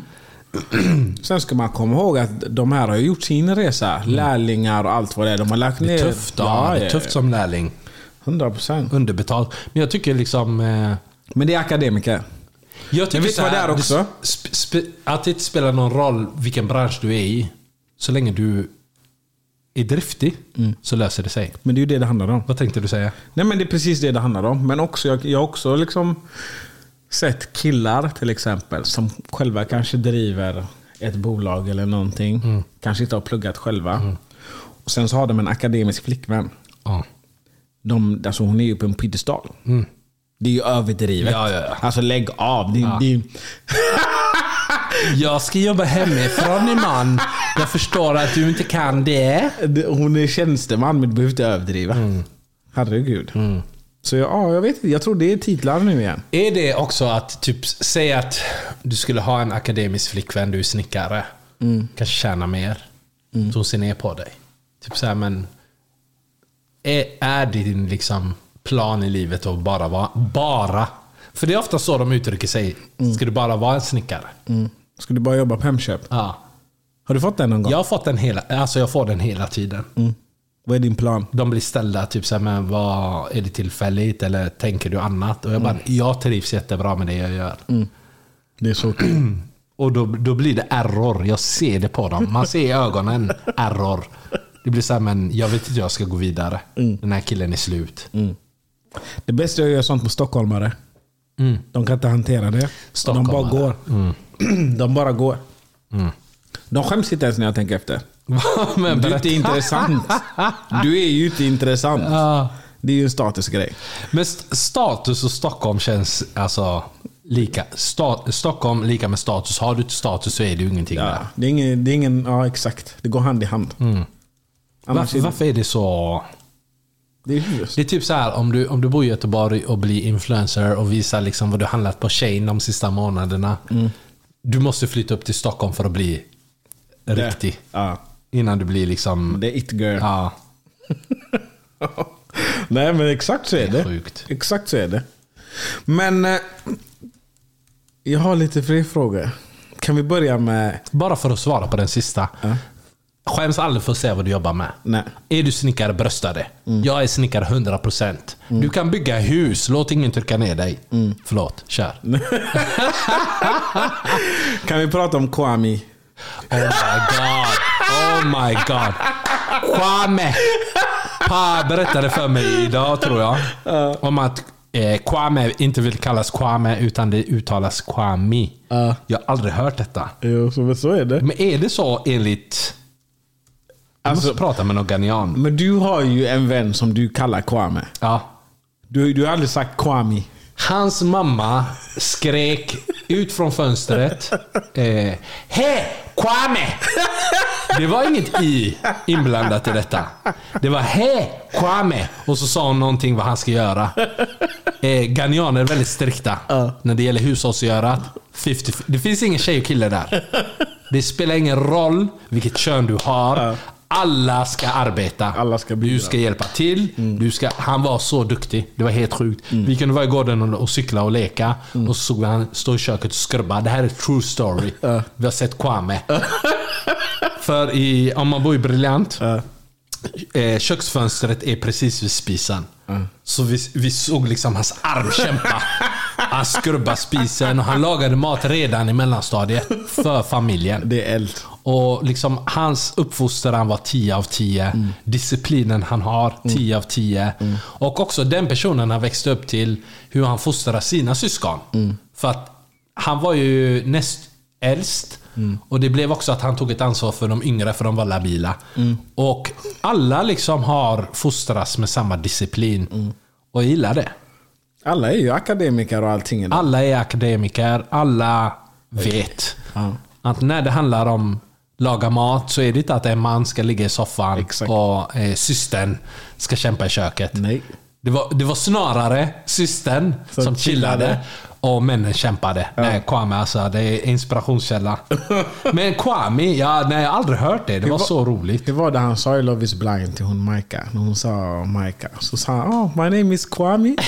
Sen ska man komma ihåg att de här har gjort sin resa. Lärlingar och allt vad det är. De har lagt Det ner... är tufft, ja, det är tufft som lärling. 100%. Underbetalt. Men jag tycker liksom... Eh, Men det är akademiker. Jag tycker Men vet du vad det är också? sp- sp- att det inte spelar någon roll vilken bransch du är i. Så länge du är driftig så löser det sig. Men det är ju det det handlar om. Vad tänkte du säga? Nej men det är precis det det handlar om. Men också, jag, jag har också liksom sett killar till exempel som själva kanske driver ett bolag eller någonting. Kanske inte har pluggat själva. Och Sen så har de en akademisk flickvän. Ja. De, alltså hon är ju på en piedestal. Det är ju överdrivet. Ja, ja, ja. Alltså lägg av. Det, det, Jag ska jobba hemifrån imorgon. Jag förstår att du inte kan det. hon är tjänsteman men du behöver inte överdriva. Herregud. Så jag, ja, jag vet inte. Jag tror det är titlar nu igen. Är det också att, typ, säg att du skulle ha en akademisk flickvän, du är snickare. Kanske tjänar mer. Så hon ser ner på dig. Typ så här, men... Är, är din liksom plan i livet att bara vara... Bara! För det är ofta så de uttrycker sig. Ska du bara vara en snickare? Ska du bara jobba på Hemköp? Ja. Har du fått den någon gång? Jag har fått den hela... Alltså jag får den hela tiden. Vad är din plan? De blir ställda typ såhär, men vad, är det tillfälligt eller tänker du annat? Och jag bara, jag trivs jättebra med det jag gör. Det är så. Och då, då blir det error. Jag ser det på dem. Man ser i ögonen error. Det blir så här, men jag vet inte hur jag ska gå vidare. Den här killen är slut. Det bästa är att göra sånt på stockholmare. De kan inte hantera det. De bara går. De bara går. De skäms inte ens när jag tänker efter. men Du är inte intressant. Du är ju inte intressant. Ja. Det är ju en statusgrej. Men st- status och Stockholm känns alltså lika. Sta- Stockholm lika med status. Har du inte status så är det ju ingenting Ja, där. det är ingen, det är ingen, ja exakt. Det går hand i hand. Annars Varför, är det, varför är det så? det är. Det är typ så här om du, om du bor i Göteborg och blir influencer och visar liksom vad du handlat på Shane de sista månaderna. Du måste flytta upp till Stockholm för att bli riktig. Ja, Innan du blir liksom... det är it girl. Ja, Nej men exakt så är Det det. är sjukt. Exakt så är det. Men eh, jag har lite fler frågor. Kan vi börja med... bara för att svara på den sista. Skäms aldrig för att säga vad du jobbar med. Nej. Är du snickare, brösta det. Jag är snickare 100%. Du kan bygga hus, låt ingen trycka ner dig. Förlåt, kör. Kan vi prata om Kwame? Oh my god. Oh my god. Kwame. Pa berättade för mig idag, tror jag, om att eh, Kwame inte vill kallas Kwame, utan det uttalas Kwame. Ja. Jag har aldrig hört detta. Jo, så, så är det. Men är det så enligt... Alltså- måste prata med någon ghanian. Men du har ju en vän som du kallar Kwame. Ja. Du, du har aldrig sagt Kwame. Hans mamma skrek ut från fönstret. Eh, Hej! Kwame! Det var inget i inblandat i detta. Det var Hej! Kwame! Och så sa hon någonting vad han ska göra. Eh, Ghanianer är väldigt strikta när det gäller hushållsgörat. 50, det finns ingen tjej och kille där. Det spelar ingen roll vilket kön du har. Alla ska arbeta. Alla ska bidra. du ska hjälpa till. Du ska, han var så duktig. Det var helt sjukt. Vi kunde vara i gården och, och cykla och leka. Och så såg vi han stå i köket och skrubba. Det här är true story. Vi har sett Kwame. För i, om man bor i Briljant. Eh, köksfönstret är precis vid spisen. Så vi, vi såg liksom hans arm kämpa. Han skrubbade spisen och han lagade mat redan i mellanstadiet. För familjen. Det är eld. Och liksom hans uppfostran var 10 av 10. Disciplinen han har, 10 av 10. Och också den personen han växte upp till, hur han fostrar sina syskon. För att han var ju näst äldst. Och det blev också att han tog ett ansvar för de yngre, för de var labila. Och alla liksom har fostrats med samma disciplin. Och jag gillar det. Alla är ju akademiker och allting. idag. Alla är akademiker, alla vet att när det handlar om laga mat så är det inte att en man ska ligga i soffan Exakt. och eh, systern ska kämpa i köket. Nej. Det var, det var snarare systern som, Som chillade chillade. och männen kämpade. Nej, Kwame alltså, det är inspirationskälla. Men Kwame, ja, nej, jag har aldrig hört det. Det var var- så roligt. Hur var det han sa i Love is blind till hon Maika? När hon sa Maika. Så sa han oh, my name is Kwame.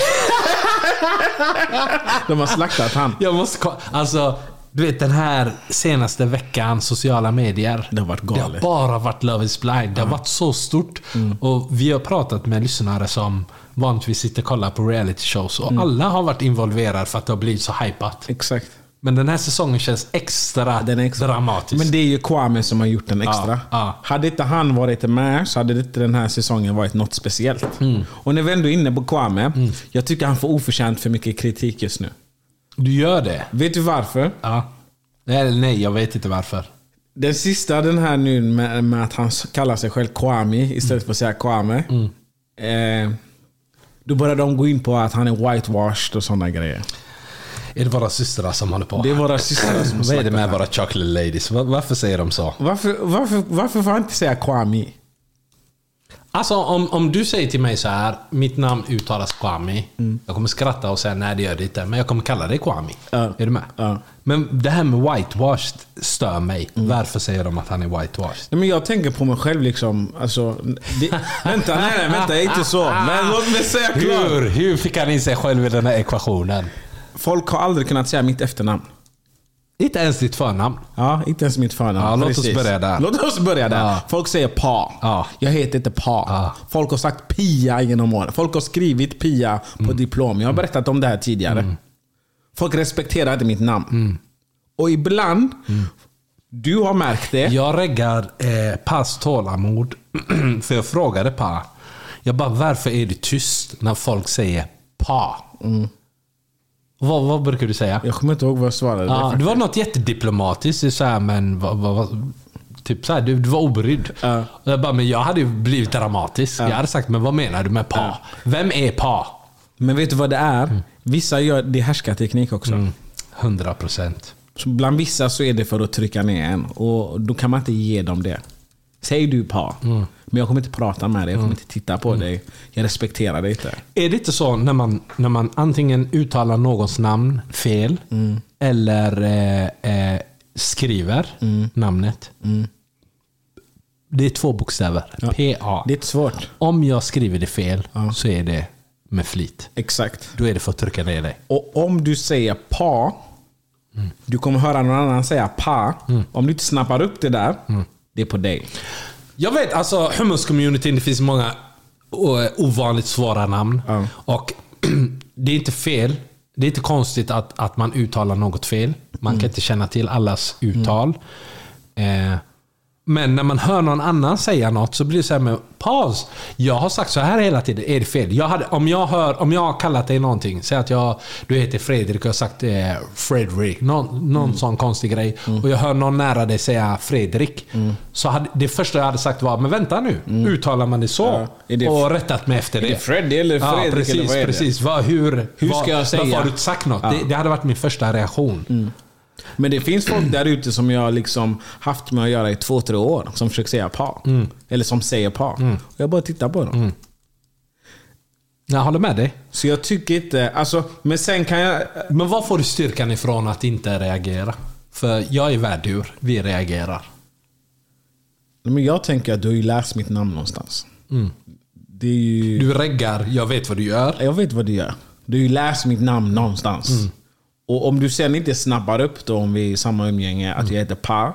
De har slaktat han. Jag måste Alltså, du vet den här senaste veckan, sociala medier. Det har varit galet. Det har bara varit Love is blind. Det har varit så stort. Och vi har pratat med lyssnare som vanligtvis sitter och kollar på reality shows. Och alla har varit involverade för att det har blivit så hypat. Exakt. Men den här säsongen känns extra, Den är extra. dramatisk. Men det är ju Kwame som har gjort den extra. ja. Hade inte han varit med så hade inte den här säsongen varit något speciellt. Mm. Och när vi ändå är inne på Kwame. Jag tycker han får oförtjänt för mycket kritik just nu. Du gör det? Vet du varför? Ja. Nej, nej, jag vet inte varför. Den sista den här nu med, med att han kallar sig själv Kwame istället för att säga Kwame. Eh, då börjar de gå in på att han är whitewashed och sådana grejer. Är det våra systrar som håller på? Det är våra systrar som Vad är det med våra chocolate ladies? Va- Varför säger de så? Varför, varför, varför får han inte säga Kwame? Alltså om, om du säger till mig så här, mitt namn uttalas Kwame. Jag kommer skratta och säga nej det gör det inte. Men jag kommer kalla dig Kwame. Ja. Är du med? Ja. Men det här med whitewashed stör mig. Varför säger de att han är whitewashed? Nej, men jag tänker på mig själv liksom. Alltså, det, vänta, nej, nej, vänta, inte så. Men låt mig säga klart. Hur, hur fick han in sig själv i den här ekvationen? Folk har aldrig kunnat säga mitt efternamn. Inte ens ditt förnamn. Ja, inte ens mitt förnamn. Ja, låt oss börja där. Låt oss börja där. Ja. Folk säger Pa. Ja. Jag heter inte Pa. Folk har sagt Pia genom åren. Folk har skrivit Pia på Mm. diplom. Jag har berättat om det här tidigare. Folk respekterar inte mitt namn. Mm. Och ibland, Du har märkt det. Jag reggar eh, Pas tålamod. För jag frågade Pa. Jag bara, varför är du tyst när folk säger Pa? Vad, vad brukar du säga? Jag kommer inte ihåg vad jag svarade. Ja, det var något jättediplomatiskt. Så här, men vad, vad, typ så här, du, du var obrydd. Och Jag bara, men jag hade ju blivit dramatisk. Jag hade sagt, men vad menar du med Pa? Vem är Pa? Men vet du vad det är? Vissa gör det är härskarteknik också. 100 procent. Så bland vissa så är det för att trycka ner en. Och då kan man inte ge dem det. Säg du pa. Men jag kommer inte prata med dig, jag kommer inte titta på dig. Jag respekterar dig inte. Är det inte så när man, när man antingen uttalar någons namn fel eller eh, eh, skriver namnet? Det är två bokstäver. PA. Det är inte svårt. Om jag skriver det fel så är det med flit. Exakt. Då är det för att trycka ner dig. Och om du säger pa, du kommer höra någon annan säga pa. Om du inte snappar upp det där, det är på dig. Jag vet, alltså hummus-communityn, det finns många eh, ovanligt svåra namn. Ja. Och det är inte fel. Det är inte konstigt att, att man uttalar något fel. Man kan inte känna till allas uttal. Eh, men när man hör någon annan säga något så blir det så här med paus. Jag har sagt så här hela tiden. Är det fel? Jag hade, om, jag hör, om jag har kallat dig någonting. Säg att jag, du heter Fredrik och jag har sagt eh, Fredrik. Någon, någon sån konstig grej. Och jag hör någon nära dig säga Fredrik. Så hade, det första jag hade sagt var, men vänta nu. Uttalar man det så? Ja. Är det- och rättat mig efter det. det Freddy eller ja, Fredrik precis, eller vad är det? precis. Vad, hur, Hur ska jag säga? Varför har du inte sagt något? Ja. Det, det hade varit min första reaktion. Men det finns folk där ute som jag liksom haft med att göra i två, tre år. Som försöker säga pa. Eller som säger pa. Och jag bara tittar på dem. Jag håller med dig. Så jag tycker inte... Alltså, men sen kan jag... Men var får du styrkan ifrån att inte reagera? För jag är värdur. Vi reagerar. Men jag tänker att du har ju läst mitt namn någonstans. Är ju... Du reggar, jag vet vad du gör. Jag vet vad du gör. Du har ju läst mitt namn någonstans. Och om du sen inte snabbar upp då om vi är i samma umgänge att jag heter Pa.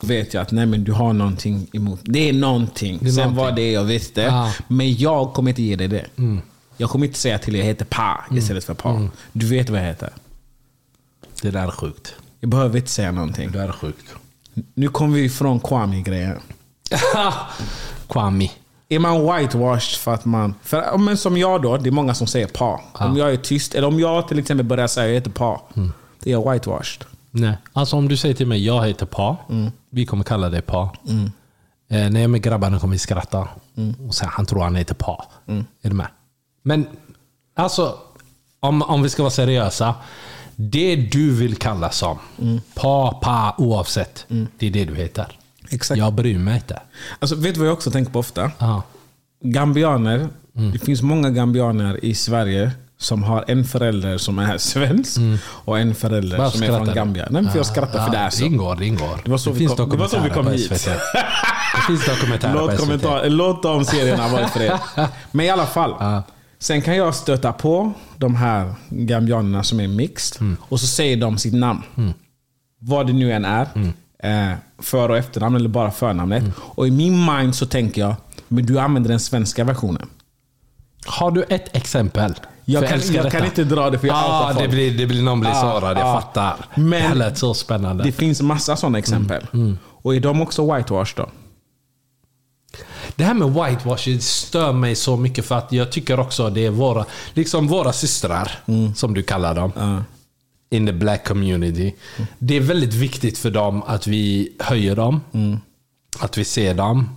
Vet jag att nej men du har någonting emot. Det är någonting. Det är Sen någonting. var det jag visste. Ja. Men jag kommer inte ge dig det. Jag kommer inte säga till dig att jag heter Pa istället för Pa. Du vet vad jag heter. Det där är sjukt. Jag behöver inte säga någonting. Det där är sjukt. Nu kommer vi ifrån Kwame-grejen. Kwame. Är man whitewashed för att man... För, ja, men som jag då, det är många som säger Pa. Om jag är tyst, eller om jag till exempel börjar säga att jag heter Pa. Det är jag whitewashed. Nej. Alltså om du säger till mig, jag heter Pa. Vi kommer kalla dig Pa. Eh, när jag är med grabbarna kommer vi skratta. Och säga, han tror han heter Pa. Är du med? Men alltså, om, om vi ska vara seriösa. Det du vill kalla som. Pa, Pa, oavsett. Det är det du heter. Exakt. Jag bryr mig inte. Alltså, vet du vad jag också tänker på ofta? Ja. Gambianer. Det finns många gambianer i Sverige som har en förälder som är svensk och en förälder Bara som är från. Gambia. Nej, för jag skrattar för det är så. Det ingår, det ingår. Det var så vi finns kom- det var så vi kom på hit. SVT. Det finns dokumentärer på Låt, SVT. kommentar, låt de serierna vara i fred. Men i alla fall. Sen kan jag stöta på de här gambianerna som är mixed. Mm. Och så säger de sitt namn. Vad det nu än är. Mm. Eh, för och efternamn eller bara förnamnet. Och i min mind så tänker jag, men du använder den svenska versionen. Har du ett exempel? Jag kan- jag kan inte dra det för jag ah, det blir, det blir någon blir Ah, sårad, jag ah. fattar. Men- det här lät så spännande. Det finns massa sådana exempel. Mm. Och är de också whitewash då? Det här med whitewashing stör mig så mycket för att jag tycker också det är våra, liksom våra systrar, Mm. som du kallar dem. In the black community. Det är väldigt viktigt för dem att vi höjer dem. Mm. Att vi ser dem.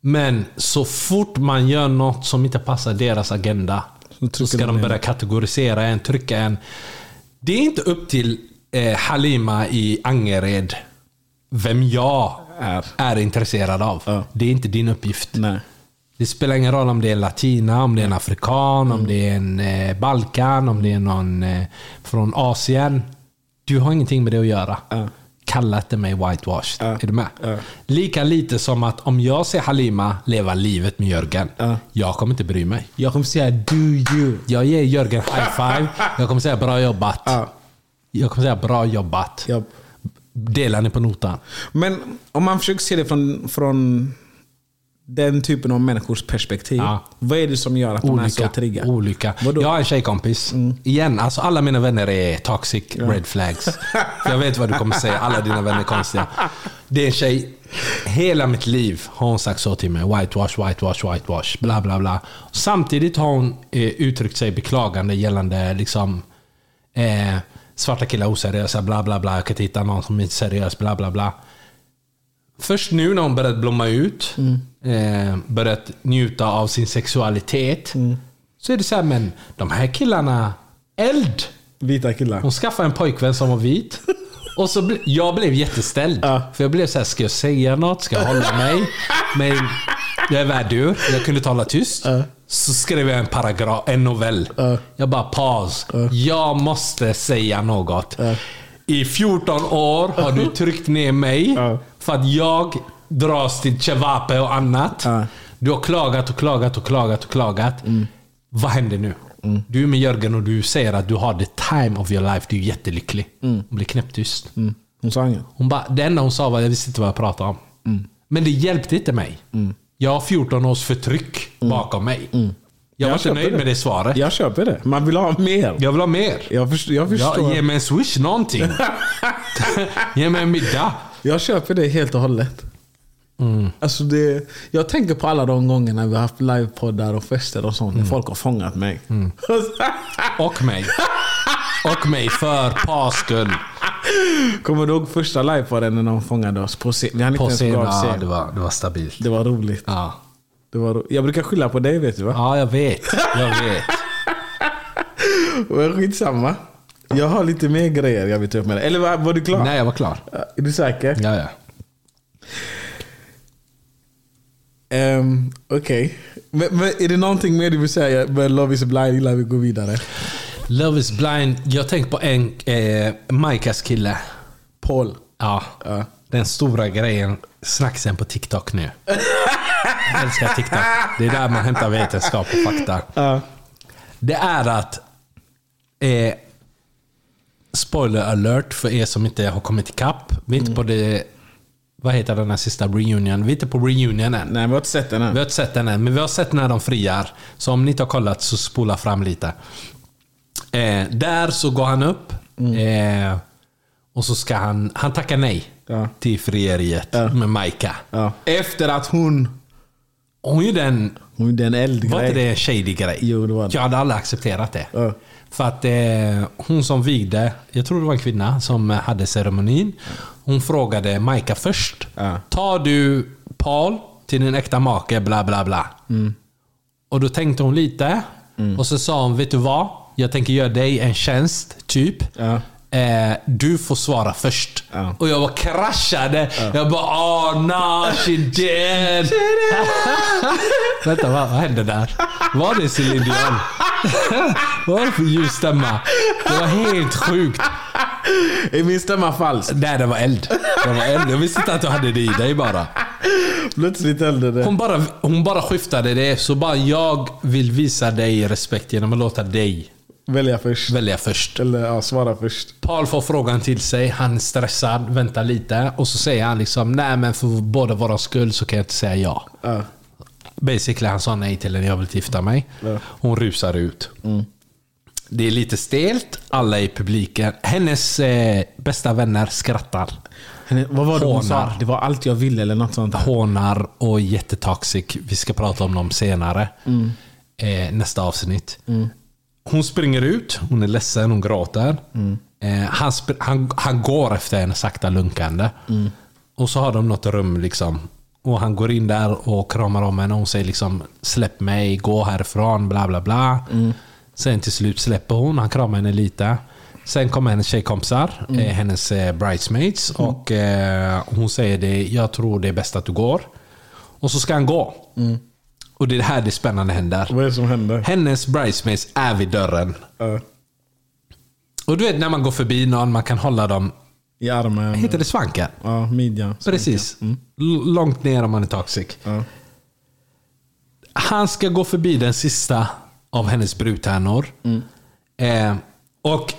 Men så fort man gör något som inte passar deras agenda. Så, ska de börja kategorisera en, trycka en. Det är inte upp till eh, Halima i Angered vem jag Är. är, intresserad av. Ja. Det är inte din uppgift. Nej. Det spelar ingen roll om det är latina, om det är en afrikan, Mm. om det är en eh, balkan, om det är någon eh, från Asien. Du har ingenting med det att göra. Ja. Kalla inte mig whitewashed. Ja. Är du med? Ja. Lika lite som att om jag ser Halima leva livet med Jörgen, Ja. jag kommer inte bry mig. Jag kommer säga do you. Jag ger Jörgen high five. Jag kommer säga bra jobbat. Ja. Jag kommer säga bra jobbat. Japp. Delar ni på notan? Men om man försöker se det från, från den typen av människors perspektiv. Ja. Vad är det som gör att de är så trigga? Olika. Vadå? Jag har en tjejkompis. Igen, alltså alla mina vänner är toxic red flags. Jag vet vad du kommer säga. Alla dina vänner är konstiga. Det är en tjej. Hela mitt liv har hon sagt så till mig. Whitewash, whitewash, whitewash. Bla, bla, bla. Samtidigt har hon eh, uttryckt sig beklagande gällande liksom eh, svarta killar oseriösa, bla, bla, bla. Jag kan inte hitta någon som är seriös, bla, bla, bla. Först nu när hon börjat blomma ut, eh, börjat njuta av sin sexualitet. Så är det så här, men de här killarna, eld! Vita killar. Hon skaffade en pojkvän som var vit. Och så ble, jag blev jätteställd. Ja. För jag blev så här, ska jag säga något? Ska jag hålla mig? Men jag är värdur. Jag kunde tala tyst. Så skrev jag en paragraf, en novell. Jag bara paus. Jag måste säga något. I 14 år har du tryckt ner mig Ja. För att jag dras till Chevape och annat. Ja. Du har klagat och klagat och klagat och klagat. Mm. Vad händer nu? Du är med Jörgen och du säger att du har the time of your life. Du är jättelycklig. Hon blir knäpptyst. Mm. Hon sa inget. Hon bara, det enda hon sa var jag visste inte vad jag pratade om. Men det hjälpte inte mig. Jag har 14 års förtryck bakom mig. Jag var inte nöjd det. med det svaret. Jag köper det. Man vill ha mer. Jag vill ha mer. Jag, förstår, jag förstår. Ja, ge mig en swish, någonting. ge mig en middag. Jag köper det helt och hållet. Mm. Alltså det, jag tänker på alla de gångerna vi har haft livepoddar och fester och sånt. Mm. folk har fångat mig. Och mig. Och mig för Pas skull. Kommer du ihåg första livepodden när de fångade oss på scen? Vi inte På scen, ja, det var, det var stabilt. Det var roligt. Ja. Det var ro- jag brukar skylla på dig vet du va? ja, jag vet. Jag vet. Men skitsamma. Jag har lite mer grejer jag vill ta upp med dig. Eller var, var du klar? Nej, jag var klar. Är du säker? Ja, ja. Um, Okej. Men, men är det någonting mer du vill säga med Love is blind innan vi går vidare? Love is blind. Jag tänker på en eh, Maikas kille. Paul. Ja. Ja. Den stora grejen. Snacksen på TikTok nu. Jag älskar TikTok. Det är där man hämtar vetenskap och fakta. Ja. Det är att... Eh, spoiler alert för er som inte har kommit ikapp. Vi är inte på det... Vad heter den här sista reunion? Vi är inte på reunion än. Nej, vi har inte sett den än. Vi har inte sett den än, men vi har sett när de friar. Så om ni inte har kollat så spola fram lite. Eh, där så går han upp. Eh, och så ska han... Han tackar nej Ja. till frieriet med Maika. Ja. Efter att hon... Hon gjorde en... Hon gjorde en eldgrej. Var inte det en shady grej? Jo, det var det. Jag hade aldrig accepterat det. Ja. För att eh, hon som vigde, jag tror det var en kvinna som hade ceremonin. Hon frågade Maika först. Ja. Tar du Paul till din äkta make, bla bla bla. Mm. Och då tänkte hon lite. Och så sa hon, vet du vad? Jag tänker göra dig en tjänst, typ. Ja. Eh, du får svara först. Ja. Och jag var kraschade. Jag bara, oh no, she did. Vänta, vad, vad hände där? Var det Céline Dion? Vad var det för ljus stämma? Det var helt sjukt. Är min stämma falsk? Nej, det var eld. Det var eld. Jag visste inte att du hade det i dig bara. Plötsligt händer det. Hon bara, hon bara skiftade det. Så bara jag vill visa dig respekt genom att låta dig Välja först. välja först. Eller ja, svara först. Paul får frågan till sig, han är stressad, väntar lite och så säger han liksom nej men för båda våra skull så kan jag inte säga ja. Ja. Basically han sa nej till henne, jag vill gifta mig. Hon rusar ut. Det är lite stelt, alla i publiken. Hennes eh, bästa vänner skrattar. Henne, vad var det hon sa? Det var allt jag ville eller något sånt. där. Hånar och jättetoxic. Vi ska prata om dem senare. Eh, nästa avsnitt. Hon springer ut, hon är ledsen, hon gråter. Eh, han, han, han går efter henne sakta lunkande. Och så har de något rum liksom. Och han går in där och kramar om henne och hon säger liksom Släpp mig, gå härifrån, bla bla bla. Sen till slut släpper hon, han kramar henne lite. Sen kommer hennes tjejkompisar, eh, hennes eh, bridesmaids. Och eh, hon säger det, jag tror det är bäst att du går. Och så ska han gå. Och det är här det spännande händer. Vad är det som händer? Hennes bridesmaids är vid dörren. Ja. Och du vet när man går förbi någon, man kan hålla dem... I armen. Heter det svanken? Ja, midjan. Precis. L- Långt ner om man är toxic. Ja. Han ska gå förbi den sista av hennes brudtärnor. Eh, och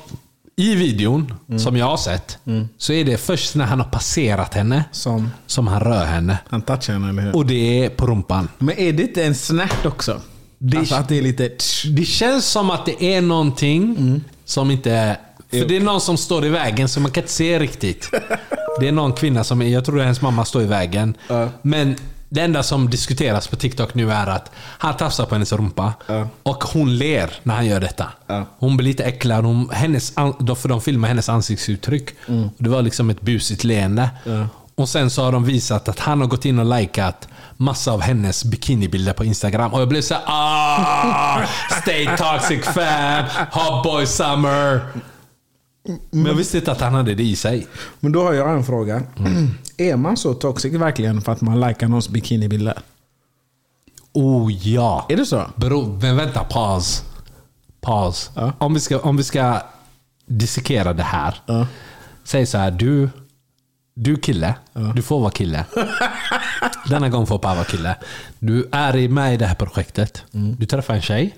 i videon, som jag har sett, så är det först när han har passerat henne Som som han rör henne. han touchar henne, eller hur? Och det är på rumpan. Men är det inte en snärt också? Det- alltså att det är lite... Det känns som att det är någonting som inte... För det är någon som står i vägen så man kan inte se riktigt. Det är någon kvinna som, jag tror hennes mamma står i vägen. Men det enda som diskuteras på TikTok nu är att han tafsar på hennes rumpa. Och hon ler när han gör detta. Hon blir lite äcklad. Hon, hennes, för de filmar hennes ansiktsuttryck. Och det var liksom ett busigt leende. Och sen så har de visat att han har gått in och likat massa av hennes bikinibilder på Instagram. Och jag blev så här, ah, Stay toxic fam, hot boy summer. Men jag visste inte att han hade det i sig. Men då har jag en fråga. Mm. Är man så toxic verkligen för att man likar någons bikinibilder? Oh ja. Är det så? Bro, men vänta, paus. Paus. Ja. Om, vi ska, om vi ska dissekera det här. Ja. Säg så här, du, du kille. Du får vara kille. Denna gång får pappa vara kille. Du är i- med i det här projektet. Du träffar en tjej.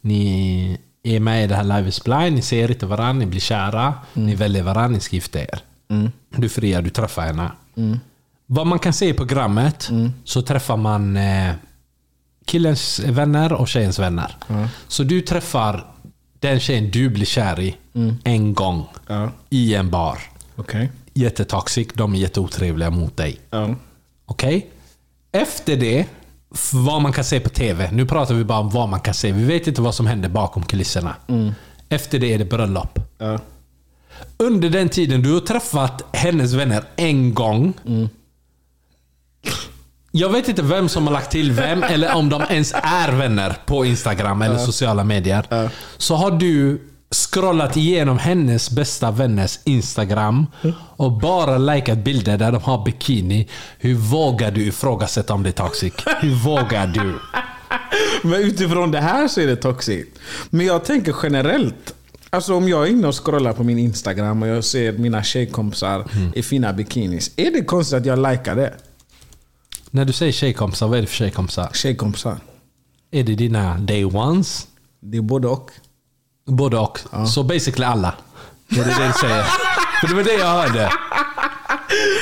Ni är med i det här Live is blind. Ni ser inte varandra, ni blir kära. Ni väljer varandra, ni ska gifta er. Du friar, du träffar henne. Vad man kan se i programmet så träffar man eh, killens vänner och tjejens vänner. Så du träffar den tjejen du blir kär i en gång. I en bar. Okej. Jättetoxic, de är jätteotrevliga mot dig. Okej? Efter det, vad man kan se på TV. Nu pratar vi bara om vad man kan se. Vi vet inte vad som händer bakom kulisserna. Efter det är det bröllop. Ja. Under den tiden du har träffat hennes vänner en gång. Jag vet inte vem som har lagt till vem, eller om de ens är vänner på Instagram eller sociala medier. Så har du scrollat igenom hennes bästa vänners Instagram och bara likat bilder där de har bikini. Hur vågar du ifrågasätta om det är toxic? Hur vågar du? Men utifrån det här så är det toxic. Men jag tänker generellt. Alltså om jag är inne och scrollar på min Instagram och jag ser mina tjejkompisar i fina bikinis. Är det konstigt att jag likar det? När du säger tjejkompisar, vad är det för tjejkompisar? Tjejkompisar. Är det dina day ones? Det är både och. Både och. Så basically alla. Det är det du säger. För det var det jag hörde.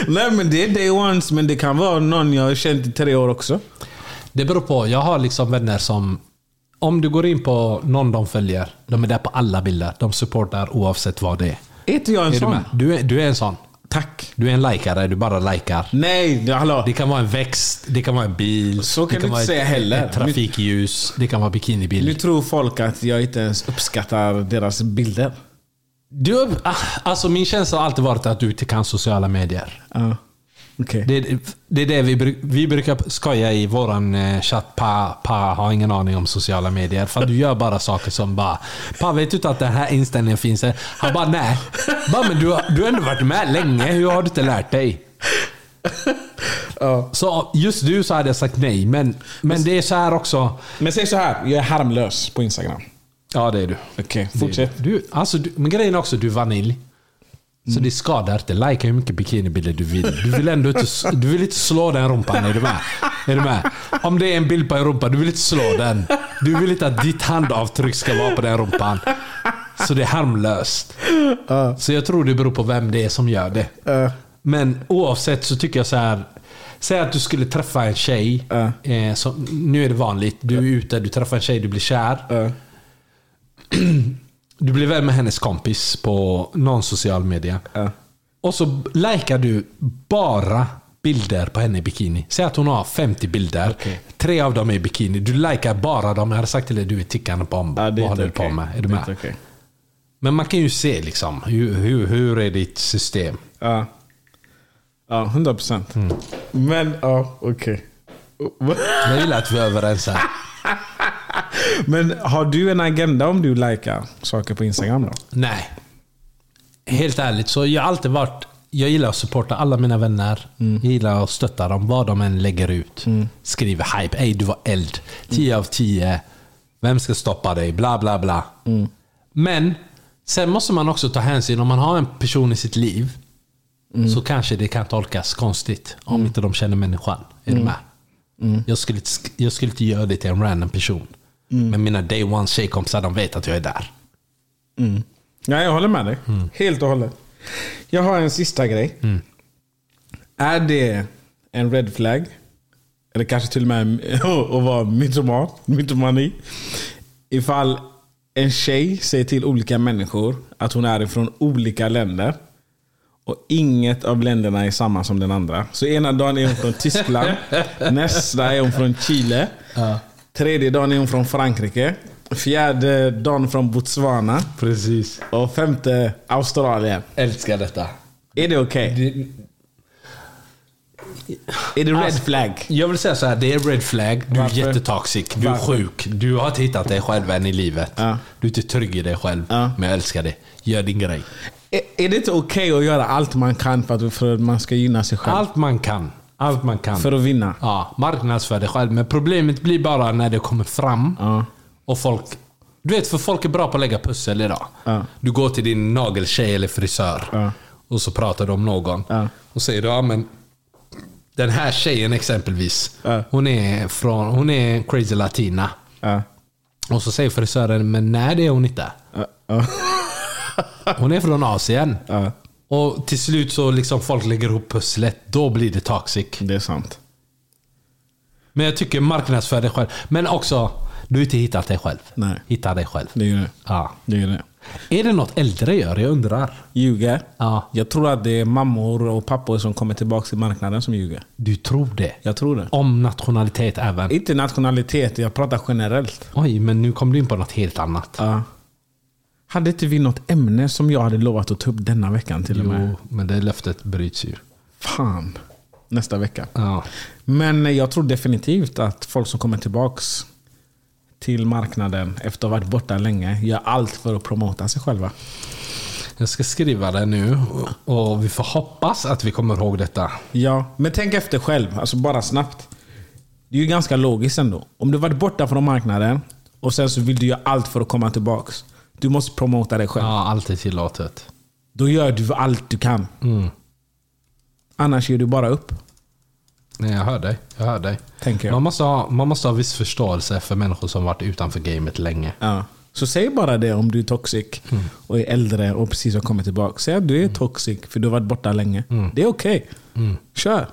Nej men det är day ones, men det kan vara någon jag har känt i tre år också. Det beror på. Jag har liksom vänner som... Om du går in på någon de följer, de är där på alla bilder. De supportar oavsett vad det är. Är inte jag en Är du sån? med? Du är, du är en sån. Tack. Du är en likare, du bara likar. Nej, hallå. Det kan vara en växt, det kan vara en bil. Så kan det du vara inte ett- säga heller. Ett trafikljus. Det kan vara bikinibild. Nu tror folk att jag inte ens uppskattar deras bilder. Du, ah, alltså min känsla har alltid varit att du inte kan sociala medier. Ja. Okej. Det, det är det vi, vi brukar skoja i våran eh, chatt. Pa, pa har ingen aning om sociala medier. För du gör bara saker som bara... Pa, vet du inte att den här inställningen finns? Han bara, nej. Bara, men du, du har ändå varit med länge. Hur har du inte lärt dig? Så just du så hade jag sagt nej. Men, men det är så här också. Men säg så här, jag är harmlös på Instagram. Ja, det är du. Okej, är fortsätt. Du, alltså, du, men grejen är också du är vanilj. Så det skadar inte. Lika hur mycket bikinibilder du vill. Du vill ändå inte, du vill inte slå den rumpan. Är du med? Är du med? Om det är en bild på en rumpa, du vill inte slå den. Du vill inte att ditt handavtryck ska vara på den rumpan. Så det är harmlöst. Så jag tror det beror på vem det är som gör det. Men oavsett så tycker jag så här. Säg att du skulle träffa en tjej. Eh, som, nu är det vanligt. Du är ute, du träffar en tjej, du blir kär. Du blir vän med hennes kompis på någon social media. Och så likar du bara bilder på henne i bikini. Säg att hon har 50 bilder. Tre av dem är i bikini. Du likar bara dem. Jag hade sagt till dig du är tickande bomb. Ja, Vad håller du på okej. med? Är du med? okej. Men man kan ju se liksom. Hur, hur, hur är ditt system? Ja. Ja, 100 procent. Mm. Men, ja, okej. Jag gillar att vi är överens här. Men har du en agenda om du likar saker på Instagram då? Nej. Helt ärligt, så jag har alltid varit... Jag gillar att supporta alla mina vänner. Jag gillar att stötta dem, vad de än lägger ut. Skriver hype. Ey, du var eld. 10 av 10. Vem ska stoppa dig? Bla, bla, bla. Men sen måste man också ta hänsyn. Om man har en person i sitt liv så kanske det kan tolkas konstigt. Om inte de känner människan. Är du med? Jag, skulle, jag skulle inte göra det till en random person. Men mina day one tjejkompisar, de vet att jag är där. Ja, jag håller med dig. Mm. Helt och hållet. Jag har en sista grej. Är det en red flag? Eller kanske till och med att vara mytoman, mytomani. Ifall en tjej säger till olika människor att hon är ifrån olika länder. Och inget av länderna är samma som den andra. Så ena dagen är hon från Tyskland. nästa är hon från Chile. Tredje dagen är hon från Frankrike. Fjärde dagen från Botswana. Precis. Och femte Australien. Älskar detta. Är det okej? Är det red Alltså, flag? Jag vill säga så här, det är red flag. Du Varför? är jättetoxic. Du är sjuk. Du har inte hittat dig själv än i livet. Ja. Du är inte trygg i dig själv. Ja. Men jag älskar det. Gör din grej. Är, är det inte okej att göra allt man kan för att, för att man ska gynna sig själv? Allt man kan. Allt man kan. För att vinna? Ja, marknadsför dig själv. Men problemet blir bara när det kommer fram Ja. och folk... Du vet, för folk är bra på att lägga pussel idag. Ja. Du går till din nageltjej eller frisör Ja. och så pratar du om någon. Och säger du, ja men den här tjejen exempelvis. Hon, är från, hon är en crazy latina. Och så säger frisören, men nej det är hon inte. Hon är från Asien. Och till slut så liksom folk lägger ihop pusslet. Då blir det toxic. Det är sant. Men jag tycker marknadsför dig själv. Men också, du har inte hittat dig själv. Nej. Hitta dig själv. Det är det. Ja. Det är det. Är det något äldre gör? Jag undrar. Ljuger? Ja. Jag tror att det är mammor och pappor som kommer tillbaka till marknaden som ljuger. Du tror det? Jag tror det. Om nationalitet även? Inte nationalitet, jag pratar generellt. Oj, men nu kom du in på något helt annat. Ja. Hade inte vi något ämne som jag hade lovat att ta upp denna veckan till och med? Jo, men det löftet bryts ju. Fan. Nästa vecka. Ja. Men jag tror definitivt att folk som kommer tillbaks till marknaden efter att ha varit borta länge gör allt för att promota sig själva. Jag ska skriva det nu och vi får hoppas att vi kommer ihåg detta. Ja, men tänk efter själv. Alltså bara snabbt. Det är ju ganska logiskt ändå. Om du varit borta från marknaden och sen så vill du göra allt för att komma tillbaks. Du måste promota dig själv. Ja, allt är tillåtet. Då gör du allt du kan. Mm. Annars ger du bara upp. Nej, jag hör dig. Jag hör dig. Tänker jag. Man måste, ha, man måste ha viss förståelse för människor som varit utanför gamet länge. Ja. Så säg bara det om du är toxic och är äldre och precis har kommit tillbaka. Säg att du är toxic för du har varit borta länge. Det är okej. Kör.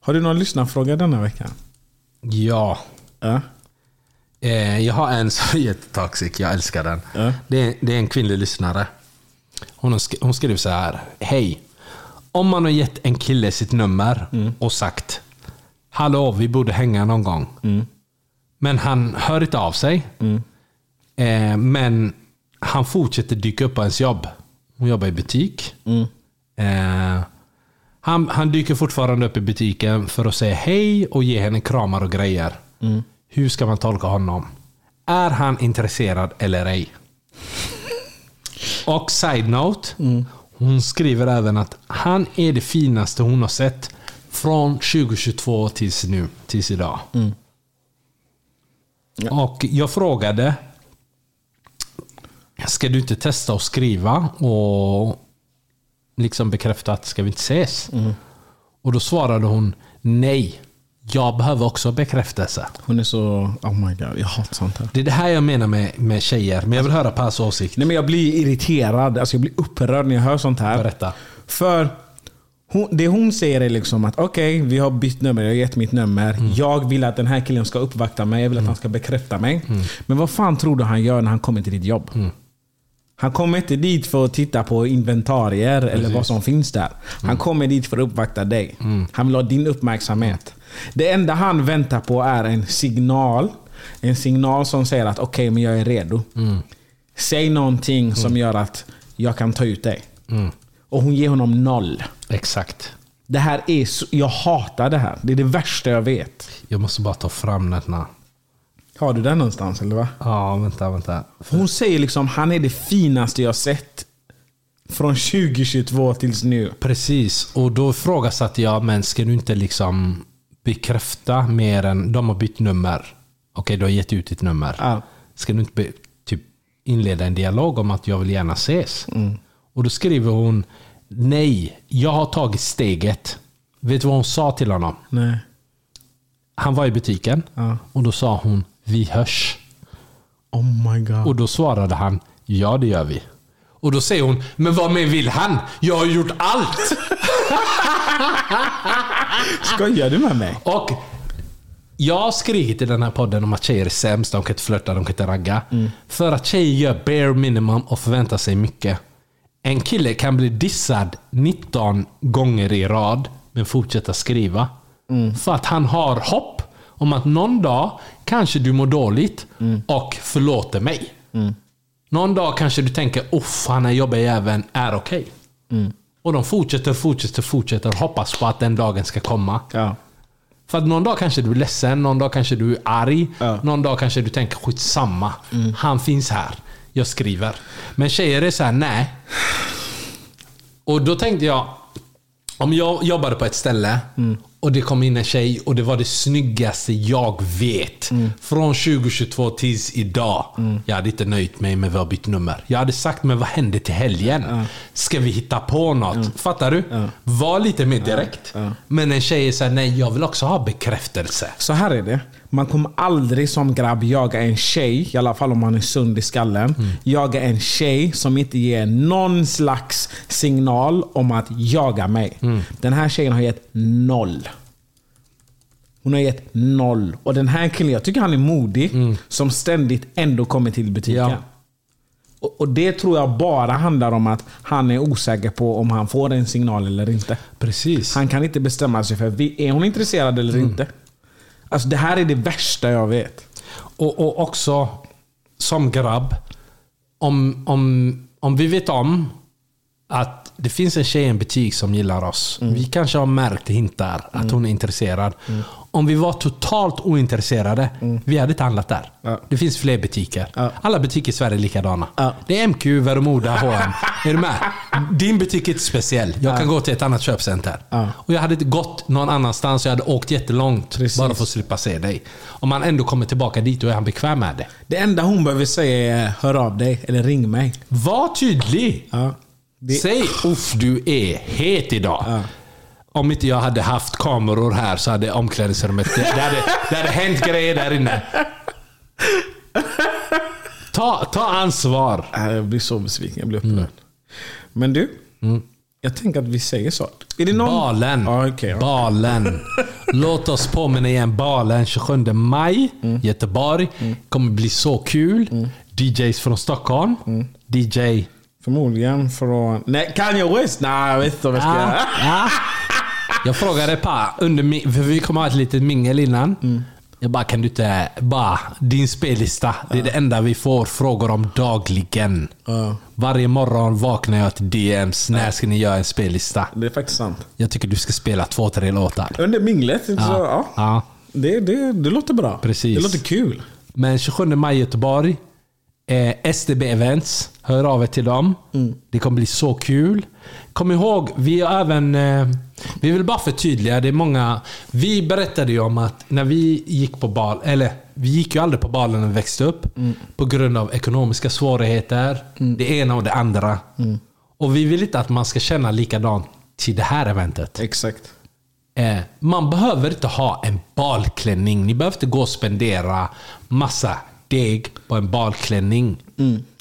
Har du någon lyssnarfråga denna vecka? Ja. Ja. Eh, jag har en som är jättetoxic. Jag älskar den. Ja. Det, är, det är en kvinnlig lyssnare. Hon, har sk- hon skrev så här. Hej. Om man har gett en kille sitt nummer och sagt Hallå, vi borde hänga någon gång. Men han hör inte av sig. Eh, men han fortsätter dyka upp på ens jobb. Hon jobbar i butik. Eh, han, han dyker fortfarande upp i butiken för att säga hej och ge henne kramar och grejer. Hur ska man tolka honom? Är han intresserad eller ej? Och side note. Hon skriver även att han är det finaste hon har sett från 2022 tills nu, tills idag. Och jag frågade Ska du inte testa att skriva och liksom bekräfta att ska vi inte ses? Och då svarade hon nej. Jag behöver också bekräftelse. Hon är så... Oh my god, jag hatar sånt här. Det är det här jag menar med, med tjejer. Men jag vill höra Pers åsikt. Nej men jag blir irriterad. Alltså jag blir upprörd när jag hör sånt här. Berätta. För hon, det hon säger är liksom att okej, vi har bytt nummer. Jag har gett mitt nummer. Mm. Jag vill att den här killen ska uppvakta mig. Jag vill att han ska bekräfta mig. Mm. Men vad fan tror du han gör när han kommer till ditt jobb? Han kommer inte dit för att titta på inventarier eller vad som finns där. Han Mm. kommer dit för att uppvakta dig. Han vill ha din uppmärksamhet. Det enda han väntar på är en signal. En signal som säger att okej, men jag är redo. Mm. Säg någonting som gör att jag kan ta ut dig. Och hon ger honom noll. Exakt. Det här är så, jag hatar det här. Det är det värsta jag vet. Jag måste bara ta fram den här. Har du den någonstans eller va? Ja, vänta, vänta. Hon säger liksom han är det finaste jag sett. Från 2022 tills nu. Precis, och då ifrågasatte jag, men ska du inte liksom bekräfta mer än... De har bytt nummer. Okej, du har gett ut ditt nummer. Ja. Ska du inte be, typ inleda en dialog om att jag vill gärna ses? Och då skriver hon, nej, jag har tagit steget. Vet du vad hon sa till honom? Nej. Han var i butiken Ja. och då sa hon, vi hörs. Oh my god. Och då svarade han, ja det gör vi. Och då säger hon, men vad mer vill han? Jag har gjort allt! Skojar du med mig? Och jag har skrivit i den här podden om att tjejer är sämst, de kan inte flörta, de kan inte ragga. För att tjejer gör bare minimum och förväntar sig mycket. En kille kan bli dissad 19 gånger i rad, men fortsätta skriva. För att han har hopp om att någon dag kanske du mår dåligt och förlåter mig. Någon dag kanske du tänker, uff, han är jobbiga jäveln är okej. Och de fortsätter, fortsätter, fortsätter och hoppas på att den dagen ska komma. Ja. För att någon dag kanske du är ledsen, någon dag kanske du är arg. Ja. Någon dag kanske du tänker skitsamma. Han finns här. Jag skriver. Men tjejer är så här, nej. Och då tänkte jag, om jag jobbade på ett ställe och det kom in en tjej och det var det snyggaste jag vet. Från 2022 tills idag. Jag hade inte nöjt mig med att vi har bytt nummer. Jag hade sagt, men vad hände till helgen? Ska vi hitta på något? Fattar du? Var lite mer direkt. Men en tjej säger nej, jag vill också ha bekräftelse. Så här är det. Man kommer aldrig som grabb jaga en tjej, i alla fall om man är sund i skallen, jaga en tjej som inte ger någon slags signal om att jaga mig. Den här tjejen har gett noll. Hon har gett noll. Och den här killen, jag tycker han är modig, som ständigt ändå kommer till butiken. Ja. Och, det tror jag bara handlar om att han är osäker på om han får en signal eller inte. Precis. Han kan inte bestämma sig för, är hon intresserad eller inte? Alltså det här är det värsta jag vet. Och, och också som grabb, om, om, om vi vet om att det finns en tjej i en butik som gillar oss. Vi kanske har märkt hintar att hon är intresserad. Om vi var totalt ointresserade, vi hade inte handlat där. Ja. Det finns fler butiker. Ja. Alla butiker i Sverige är likadana. Ja. Det är MQ, Värömoda, H&M. Är du med? Din butik är inte speciell. Jag kan gå till ett annat köpcenter. Och jag hade inte gått någon annanstans. Jag hade åkt jättelångt Precis. bara för att slippa se dig. Om man ändå kommer tillbaka dit, då är han bekväm med det. Det enda hon behöver säga är hör av dig eller ring mig. Var tydlig! Det, Säg uff du är het idag. Ja. Om inte jag hade haft kameror här så hade omklädningsrummet... Det, det, hade, det hade hänt grejer där inne. Ta, ta ansvar. Äh, jag blir så besviken, jag blir upprörd. Men du, jag tänker att vi säger så. Är det någon... Balen. Ja, okej, ja. Balen. Låt oss påminna igen. Balen 27 maj. Mm. Göteborg. Kommer bli så kul. DJs från Stockholm. Mm. DJ... Förmodligen från... Nej, Kanye West? Nej, jag vet inte om jag ska... Ja, ja. Jag frågade Pa, under, för vi kommer ha ett litet mingel innan. Mm. Jag bara, kan du inte... Bara, din spellista. Det är det enda vi får frågor om dagligen. Ja. Varje morgon vaknar jag till DMs. När ska ni göra en spellista? Det är faktiskt sant. Jag tycker du ska spela två, tre låtar. Under minglet, så, ja. ja. Det, det, det låter bra. Precis. Det låter kul. Men 27 maj i Göteborg. Eh, STB Events. Hör av er till dem. Det kommer bli så kul. Kom ihåg, vi har även... Eh, vi vill bara förtydliga, det är många... Vi berättade ju om att när vi gick på bal, eller vi gick ju aldrig på balen när vi växte upp. På grund av ekonomiska svårigheter. Det ena och det andra. Och vi vill inte att man ska känna likadant till det här eventet. Exakt. Eh, man behöver inte ha en balklänning. Ni behöver inte gå och spendera massa deg på en balklänning.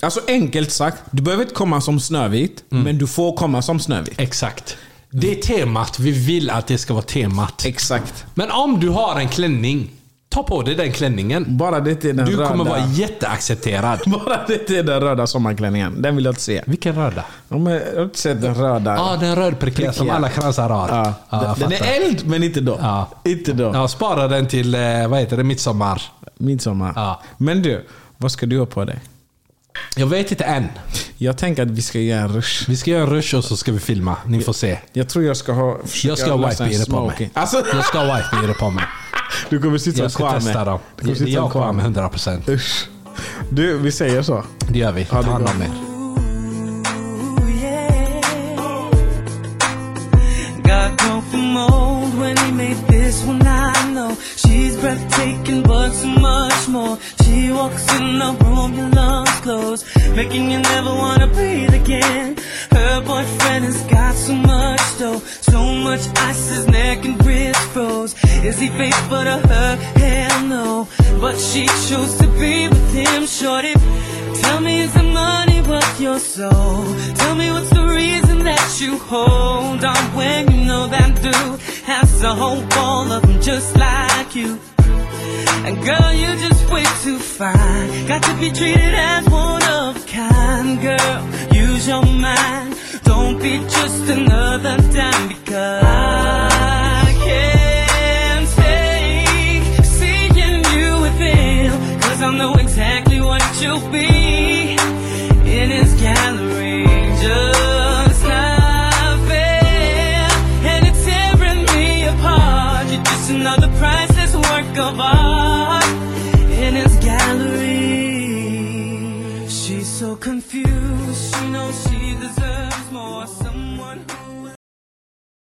Alltså enkelt sagt, du behöver inte komma som Snövit, men du får komma som Snövit. Exakt. Det är temat. Vi vill att det ska vara temat. Exakt. Men om du har en klänning, ta på dig den klänningen. Bara det inte är den Du röda. kommer vara jätteaccepterad. Bara det inte är den röda sommarklänningen. Den vill jag inte se. Vilken röda? Jag har inte sett den röda. Ja, ah, den rödprickiga som alla kransar har. Ja. Ja, jag den, den är eld, men inte då. Ja. Inte då. Ja, spara den till, eh, vad heter det, midsommar. Midsommar. Ja. Men du, vad ska du ha på dig? Jag vet inte än. Jag tänker att vi ska göra en rush. Vi ska göra en rush och så ska vi filma. Ni får se. Jag tror jag ska ha... Jag ska ha white på mig. Alltså, Jag ska ha beater på mig. du kommer sitta Jag som ska Kwame. testa dem. Du kommer sitta Jag och Kwame Kwame. 100%. Usch. Du, vi säger så. Det gör vi. Ta hand om er. Walks in the room, your lungs close, making you never wanna breathe again. Her boyfriend has got so much dough, so much ice his neck and wrist froze. Is he faithful to her? Hell no, but she chose to be with him. Shorty, tell me is the money worth your soul? Tell me what's the reason that you hold on when you know that dude has a whole ball of them just like you. And girl, you're just way too fine. Got to be treated as one of a kind, girl. Use your mind. Don't be just another dime because I can't take seeing you with him. Cause I know exactly what you'll be